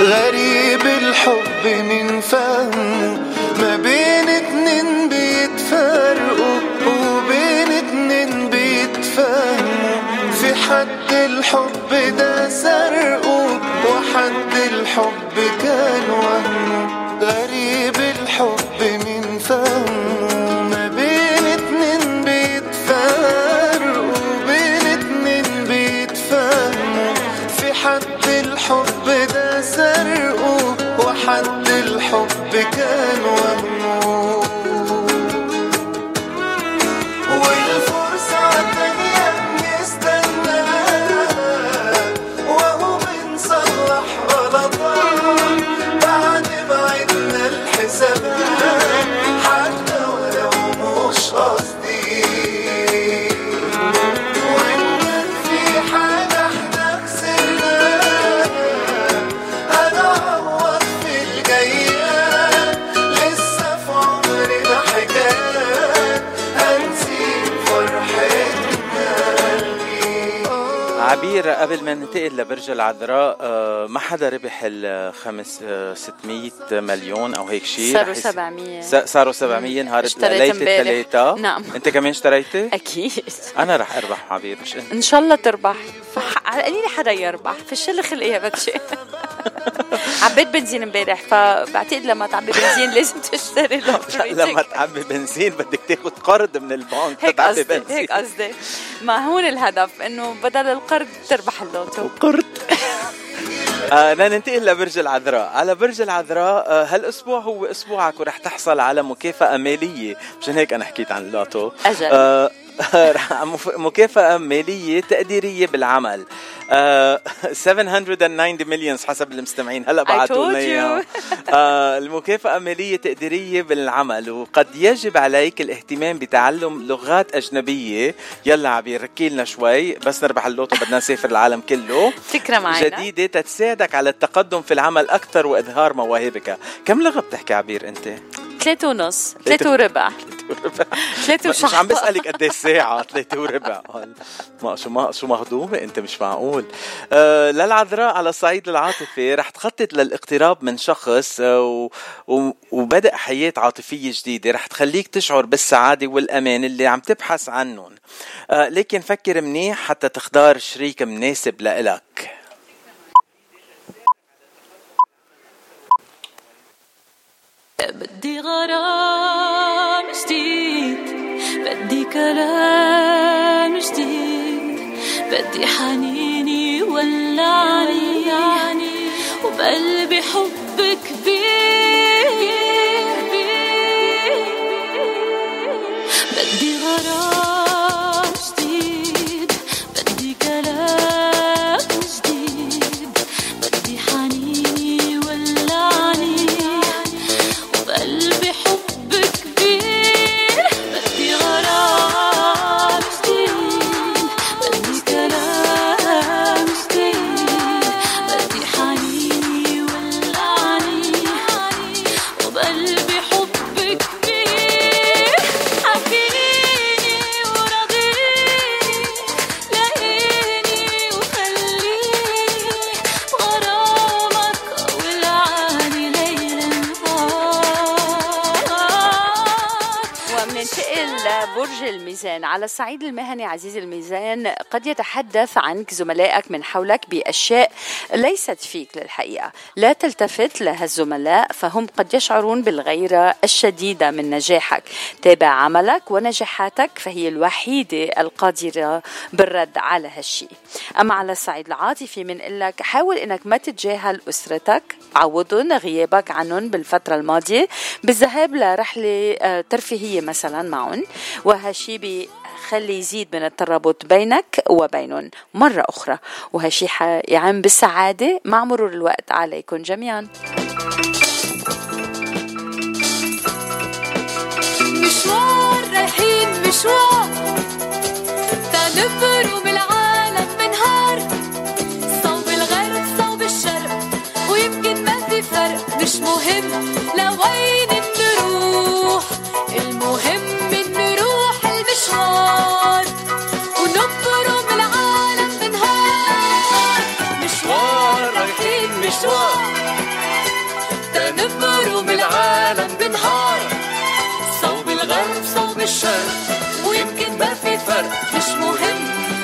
غريب الحب من فهمه ما بين اتنين بيتفرقوا وبين اتنين بيتفهموا. في حد الحب ده سرقه وحد الحب كان وهمه وحد الحب كان وهمه عبير قبل ما ننتقل لبرج العذراء آه، ما حدا ربح ال 5 600 مليون أو هيك شيء؟ صاروا رح يص- 700. س- صاروا 700 نهار ليله. الثلاثاء. نعم. أنت كمان اشتريتي؟ أكيد. أنا رح أربح عبير مش أنت. إن شاء الله تربح. على القليل حدا يربح. في الشل خلقها باتشي عبيت بنزين امبارح فبعتقد لما تعبي بنزين لازم تشتري لما تعبي بنزين بدك تاخذ قرض من البنك هيك قصدي بنزين. هيك قصدي. ما هون الهدف إنه بدل القرض تربح اللوتو. قرض آه ننتقل لبرج العذراء. على برج العذراء آه هالأسبوع هو أسبوعك ورح تحصل على مكافأة مالية. مشان هيك أنا حكيت عن اللوتو. أجل. آه مكافأة مالية تقديرية بالعمل. آه 790 millions حسب المستمعين. هلا told لنا. آه المكافأة مالية تقديرية بالعمل. وقد يجب عليك الاهتمام بتعلم لغات أجنبية. يلا عبير ركي لنا شوي. بس نربح اللوتو بدنا نسافر العالم كله. فكرة معنا جديدة تتساعدك على التقدم في العمل أكثر وإظهار مواهبك. كم لغة بتحكي عبير أنت؟ ثلاثة ونص ثلاثة وربع. ثلاثة مش وشحطة عم بسألك قد إيه ساعة ثلاثة وربع. ما شو ما شو مهضومة أنت مش معقول. آه للعذراء على الصعيد العاطفي رح تخطط للاقتراب من شخص آه و و وبدء حياة عاطفية جديدة. رح تخليك تشعر بالسعادة والأمان اللي عم تبحث عنهم. آه لكن فكر منيح حتى تختار شريك مناسب لإلك. بدي غرام جديد بدي كلام جديد بدي حنيني ولعني وبقلبي حب كبير بدي غرام الميزان. على الصعيد المهني عزيزي الميزان قد يتحدث عنك زملائك من حولك بأشياء ليست فيك للحقيقة. لا تلتفت لها الزملاء فهم قد يشعرون بالغيرة الشديدة من نجاحك. تابع عملك ونجاحاتك فهي الوحيدة القادرة بالرد على هالشي أما على الصعيد العاطفي من لك حاول إنك ما تتجاهل أسرتك. عوضهم غيابك عنهم بالفترة الماضية. بالذهاب لرحلة آه، ترفيهية مثلا معهم. وهالشي بخلي يزيد من الترابط بينك وبينهم مرة أخرى. وهالشي حيعم بالسعادة مع مرور الوقت عليكم جميعا. مشوار رايحين مشوار. تنبروا بالعالم بنهار صوب الغرب صوب الشرق. ويمكن ما في فرق مش مهم. لوين الشرق ويمكن ما في فرق مش مهم.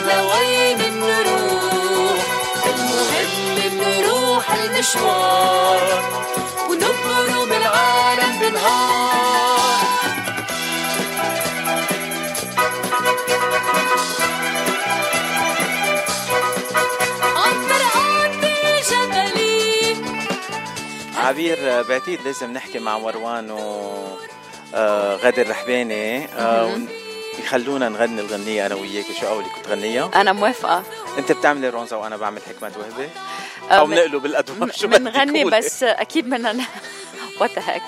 لوين نروح المهم نروح المشوار. ونبروا بالعالم بنهار عبير بعتقد لازم نحكي مع مروان و آه، غادر رحباني آه، يخلونا نغني الغنية أنا وياك شو أولي كنت غنيها أنا موافقة. أنت بتعملي رونزا وأنا بعمل حكمة وهبة؟ آه، أو من- بنقلب الأدوار شو بنغني؟ بس أكيد بدنا ن- وات هيك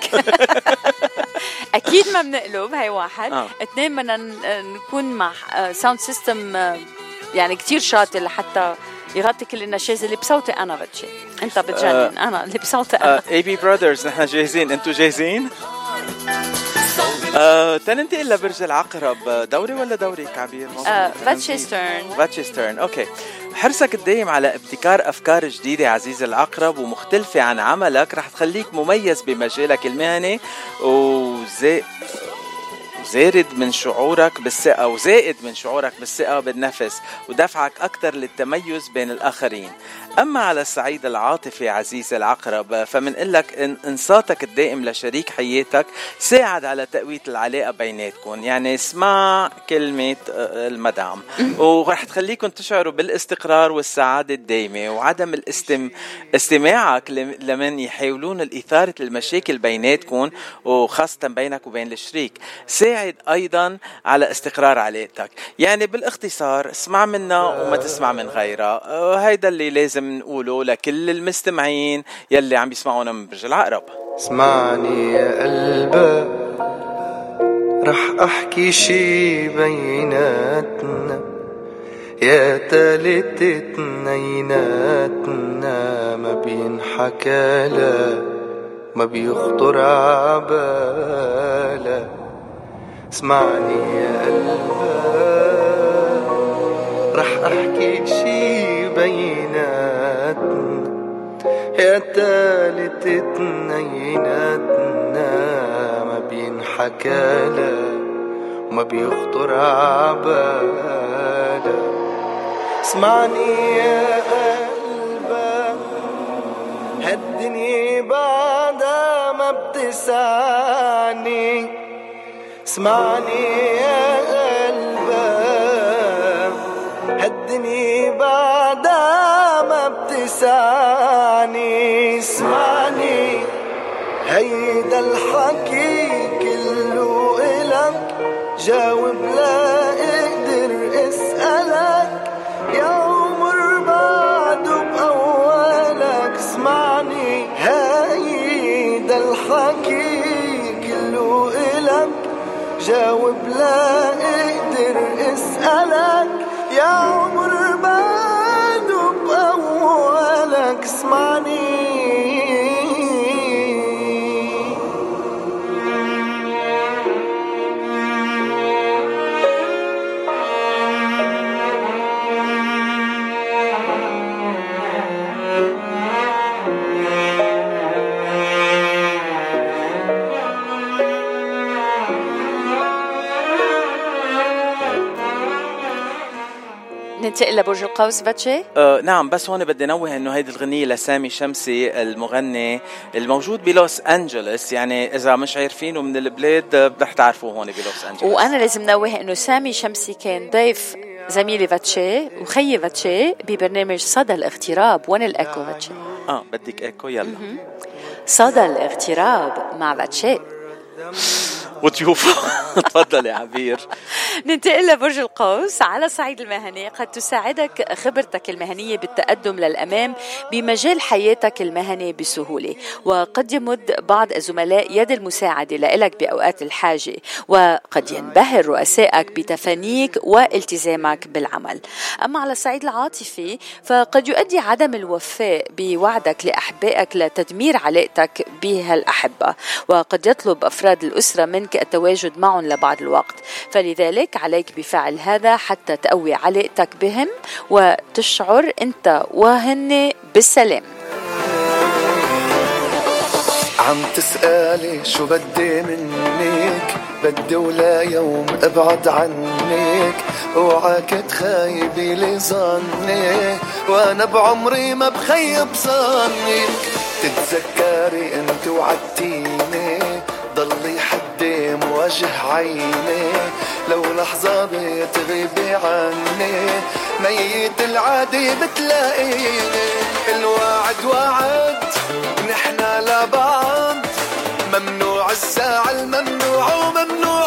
أكيد ما بنقلب هي واحد. آه. اثنين بدنا نكون مع ساوند سيستم يعني كتير شاطر لحتى يغطي كل النشاز اللي بصوتي أنا بتشي. أنت بتجنن أنا اللي بصوتي أنا. اي بي براذرز نحن جاهزين أنتم جاهزين؟ آه تننتقل لبرج العقرب. آه، دوري ولا دوري كعبير؟ آه، فاتشسترن. فاتشسترن أوكي. حرصك الدايم على ابتكار أفكار جديدة عزيزي العقرب ومختلفة عن عملك رح تخليك مميز بمجالك المهني وزي وزارد من شعورك بالثقة وزائد من شعورك بالثقة بالنفس ودفعك أكثر للتميز بين الآخرين. أما على الصعيد العاطفي عزيزي العقرب فمن لك إن إنصاتك الدائم لشريك حياتك ساعد على تقوية العلاقة بيناتكم. يعني اسمع كلمة آه، المدام. ورح تخليكم تشعروا بالاستقرار والسعادة الدائمة وعدم الاستم... استماعك لم- لمن يحاولون الإثارة المشاكل بيناتكم وخاصة بينك وبين الشريك. ساعد أيضا على استقرار علاقتك. يعني بالاختصار اسمع منا وما تسمع من غيرها. آه، هيدا اللي لازم نقوله لكل المستمعين يلي عم يسمعونا من برج العقرب. اسمعني يا قلبي رح أحكي شي بيناتنا. يا تالت اتنيناتنا ما بينحكى لا ما بيخطر عبالا. اسمعني يا قلبي. رح أحكي شي بيناتنا. يا تالت اتنيناتنا ما بينحكى وما بيخطر عبالا اسمعني يا قلبي هالدنيا بعدها ما بتسعني اسمعني يا هالدنيا بعدها ما بتسعني اسمعني هيدا الحكي كله إلك جاوب لا أقدر اسألك. يا عمر بعده بأولك. اسمعني هيدا الحكي كله إلك جاوب لا أقدر اسألك. يا عمر بعده بأولك اسمعني. ننتقل لبرج القوس باتشي؟ آه نعم بس هون بدي نوه إنه هيدي الغنية لسامي شمسي المغني الموجود بلوس انجلوس يعني إذا مش عارفينه من البلاد رح تعرفوه هون بلوس انجلوس وأنا لازم نوه إنه سامي شمسي كان ضيف زميلي فاتشي وخيي فاتشي ببرنامج صدى الاغتراب وين الإيكو فاتشي آه بدك إيكو يلا. صدى الاغتراب مع فاتشي وضيوفه تفضل يا عبير. ننتقل لبرج القوس على الصعيد المهني. قد تساعدك خبرتك المهنية بالتقدم للأمام بمجال حياتك المهني بسهولة. وقد يمد بعض الزملاء يد المساعدة لك بأوقات الحاجة. وقد ينبهر رؤسائك بتفانيك والتزامك بالعمل. أما على الصعيد العاطفي فقد يؤدي عدم الوفاء بوعدك لأحبائك لتدمير علاقتك بهالأحبة. وقد يطلب أفراد الأسرة منك التواجد معهم لبعض الوقت. فلذلك عليك بفعل هذا حتى تقوي علاقتك بهم وتشعر أنت وهن بالسلام. عم تسألي شو بدي منك؟ بدي ولا يوم أبعد عنك. اوعاك تخايبي لي ظني وأنا بعمري ما بخيب ظنك. تتذكري أنت وعدتيني موجه عيني. لو لحظة بتغيبي عني ميت العادي بتلاقيني. الوعد وعد نحنا لبعض ممنوع الزعل ممنوع وممنوع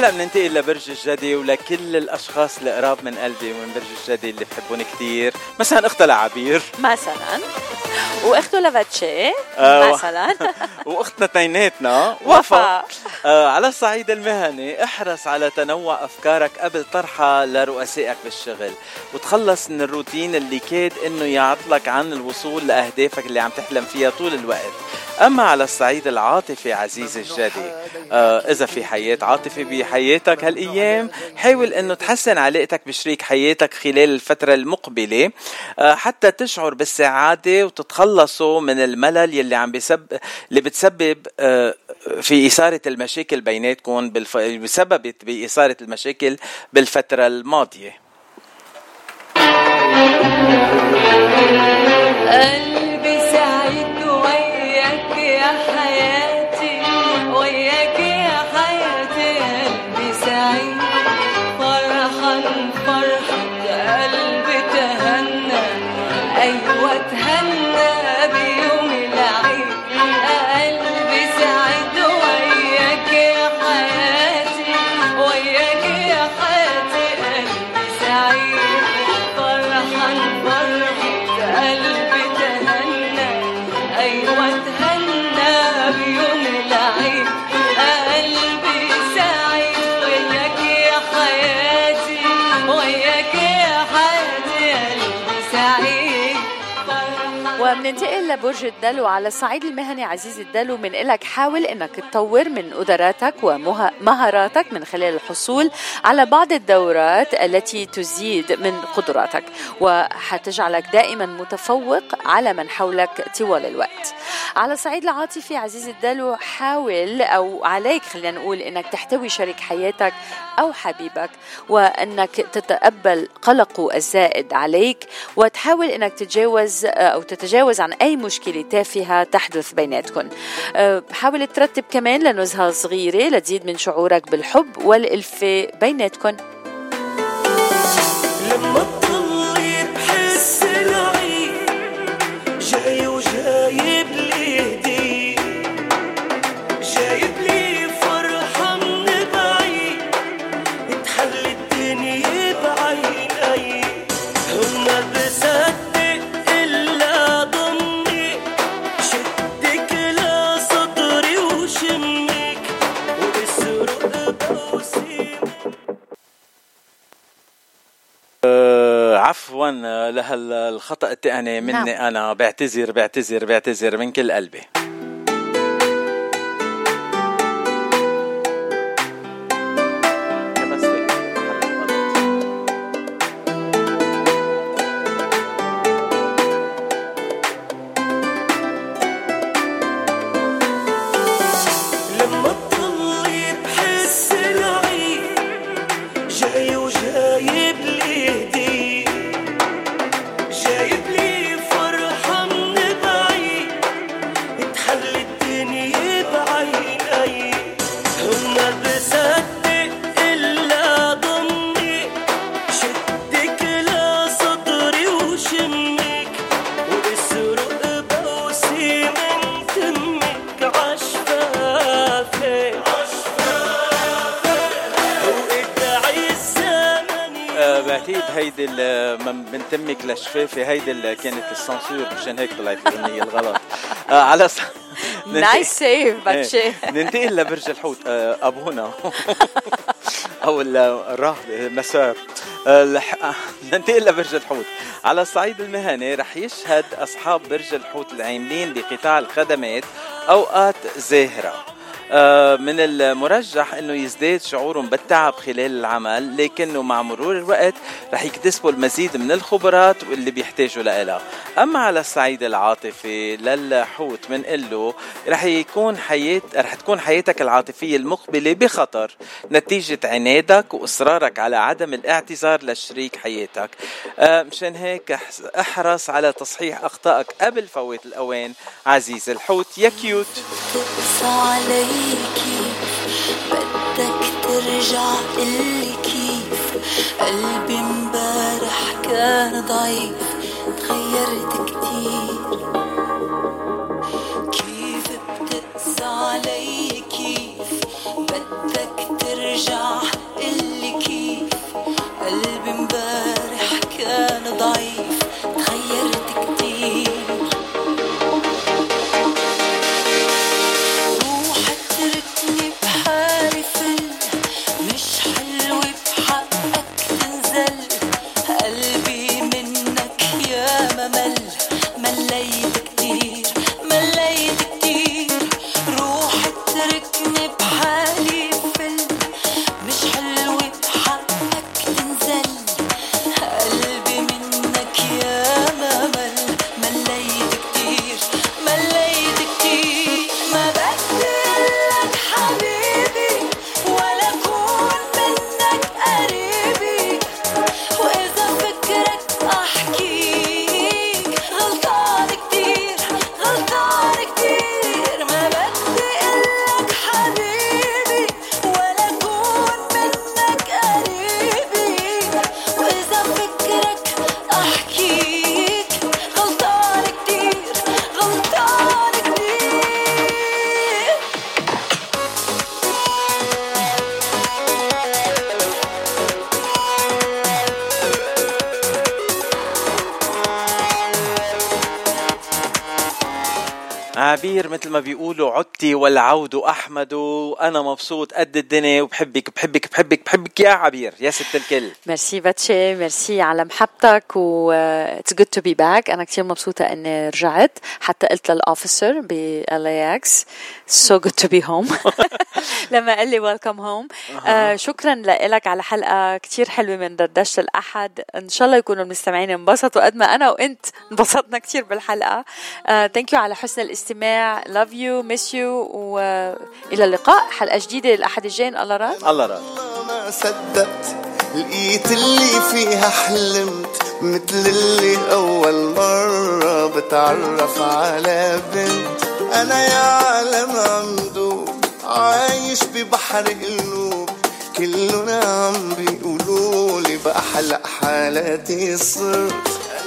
وهلا بننتقل لبرج الجدي ولكل الأشخاص القراب من قلبي ومن برج الجدي اللي بحبون كثير مثلا اختها لعبير مثلا واخته لافاتشي آه، مثلا وأختنا تيناتنا وفاء. وفاء. آه على الصعيد المهني احرص على تنوع أفكارك قبل طرحها لرؤسائك بالشغل. وتخلص من الروتين اللي كاد إنه يعطلك عن الوصول لأهدافك اللي عم تحلم فيها طول الوقت. أما على الصعيد العاطفي عزيزي الجدي آه إذا في حياة عاطفه بحياتك هالأيام حاول إنه تحسن علاقتك بشريك حياتك خلال الفترة المقبلة. آه حتى تشعر بالسعادة وتتخلصوا من الملل يلي عم بيسب اللي بتسبب آه في إثارة المشاكل بيناتكم بالف... بسببت بإثارة المشاكل بالفترة الماضية. قلبي سعيد what وبننتقل لبرج الدلو على الصعيد المهني عزيزي الدلو من إلك. حاول إنك تطور من قدراتك ومهاراتك من خلال الحصول على بعض الدورات التي تزيد من قدراتك وحتجعلك دائما متفوق على من حولك طوال الوقت. على الصعيد العاطفي عزيزي الدلو حاول أو عليك خلينا نقول إنك تحتوي شريك حياتك أو حبيبك وإنك تتقبل قلقه الزائد عليك وتحاول إنك تتجاوز أو تتجاوز عن أي مشكلة تافهة تحدث بيناتكم أه، حاول ترتب كمان لنزهة صغيرة لتزيد من شعورك بالحب والالفه بيناتكم لهالخطا التقني مني نعم. أنا بعتذر بعتذر بعتذر من كل قلبي تمك لشفافي هيدي اللي كانت ال sensor مشان هيك طلعت الاغنيه الغلط. آه على. nice save باتشي. ننتقل لبرج الحوت. آه، ابونا أو ال- الراهب مسار آه، آه، ننتقل لبرج الحوت. على الصعيد المهني رح يشهد أصحاب برج الحوت العاملين بقطاع الخدمات أوقات زاهرة. من المرجح إنه يزداد شعورهم بالتعب خلال العمل لكنه مع مرور الوقت رح يكتسبوا المزيد من الخبرات واللي بيحتاجوا لها. أما على الصعيد العاطفي للحوت بنقول له رح يكون حياة رح تكون حياتك العاطفية المقبلة بخطر. نتيجة عنادك وإصرارك على عدم الاعتذار لشريك حياتك. آه، مشان هيك أحرص على تصحيح أخطائك قبل فوات الأوان. عزيز الحوت يا كيوت. فيكي بدك ترجع قلي كيف قلبي مبارح كان ضعيف تغيرت كتير كيف بتقسى علي كيف بدك ترجع قلي كيف قلبي مبارح كان ضعيف. عبير مثل ما بيقولوا عدتي والعود أحمد وأنا مبسوط قد الدنيا وبحبك بحبك بحبك بحبك يا عبير يا ست الكل. ميرسي باتشي ميرسي على محبتك و it's good to be back أنا كثير مبسوطة إني رجعت حتى قلت لل officer ب LAX so good to be home لما قال لي welcome home شكرا لك على حلقة كثير حلوة من دردشة الأحد. إن شاء الله يكونوا المستمعين انبسطوا قد ما أنا وإنت انبسطنا كثير بالحلقة. thank you على حسن الاستماع. love you miss you والى اللقاء. حلقة جديدة الاحد الجاي الله راد. الله راد. ما صدقت لقيت اللي فيها حلمت مثل اللي أول مرة بتعرف على بنت. أنا يا عالم عم دوب عايش ببحر قلوب كلنا عم بيقولوا لي بأحلى حالاتي صرت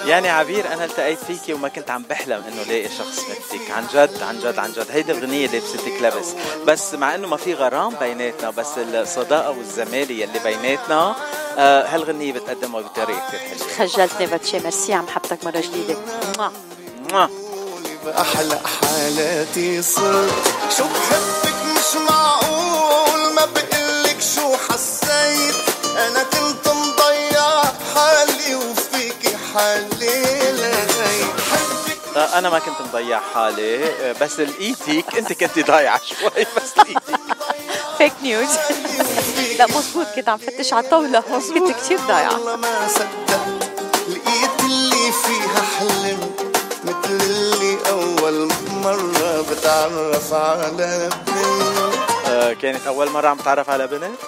يعني عبير أنا التقيت فيكي وما كنت عم بحلم إنه لاقي شخص مثلك. عن جد عن جد عن جد. هيدي الأغنية لبستك لبس بس مع إنه ما في غرام بيناتنا بس الصداقة والزمالة يلي بيناتنا آه هالغنية بتقدمها بطريقة كثير حلوة. خجلتني باتشي ميرسي على محبتك مرة جديدة. بأحلى حالاتي صرت شو بحبك مش معقول. ما بقلك شو حسيت؟ أنا كنت مضيع حالي وفيكي حالي لغيت أنا ما كنت مضيع حالي بس لقيتك أنت كنت ضايعة شوي بس لقيتك فيك نيوز لا مزبوط كنت عم فتش على الطاولة. كنت كثير ضايعة. والله ما صدقت لقيت اللي فيها حلمت مثل اللي أول مرة بتعرف على بنت كانت أول مرة عم تعرف على بنت؟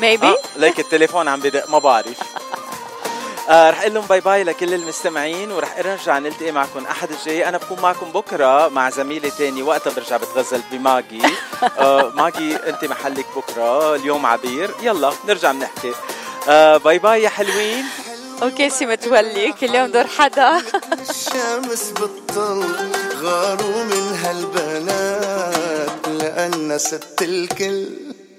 maybe آه ليك التليفون عم بدق ما بعرف. آه رح أقول لهم bye bye لكل المستمعين ورح أرجع نلتقي معكم أحد الجاي. أنا بكون معكم بكرة مع زميلي تاني وقتها برجع بتغزل بماجي. آه ماجي أنت محلك بكرة اليوم عبير. يلا نرجع بنحكي. آه bye bye يا حلوين. okay سي متولي كل يوم دور حدا الشمس بتطل غاروا من هالبنات لأن ست الكل.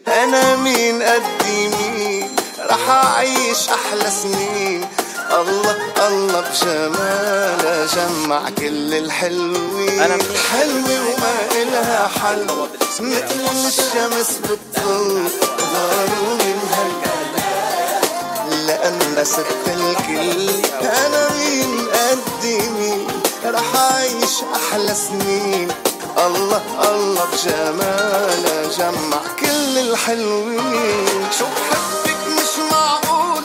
أنا مين قدي مين؟ رح أعيش أحلى سنين. الله الله بجمالها جمع كل الحلوين. أنا حلوة وما إلها حل. مثل الشمس بتطل غاروا من هالبنات لأن ست الكل أنا مين قدي مين رح أعيش أحلى سنين. الله الله بجمالها جمع كل الحلوين. شو بحبك مش معقول؟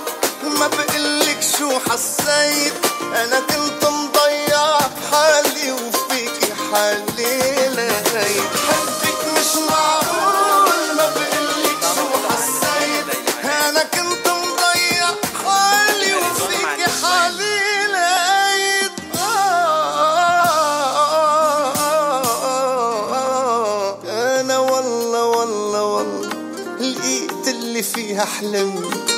ما بقلك شو حسيت؟ أنا كنت مضيع حالي وفيكي حالي فيها احلم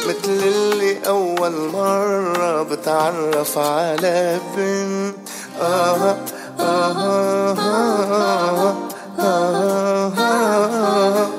مثل اللي أول مرة بتعرف على بنت. آه آه آه آه آه آه.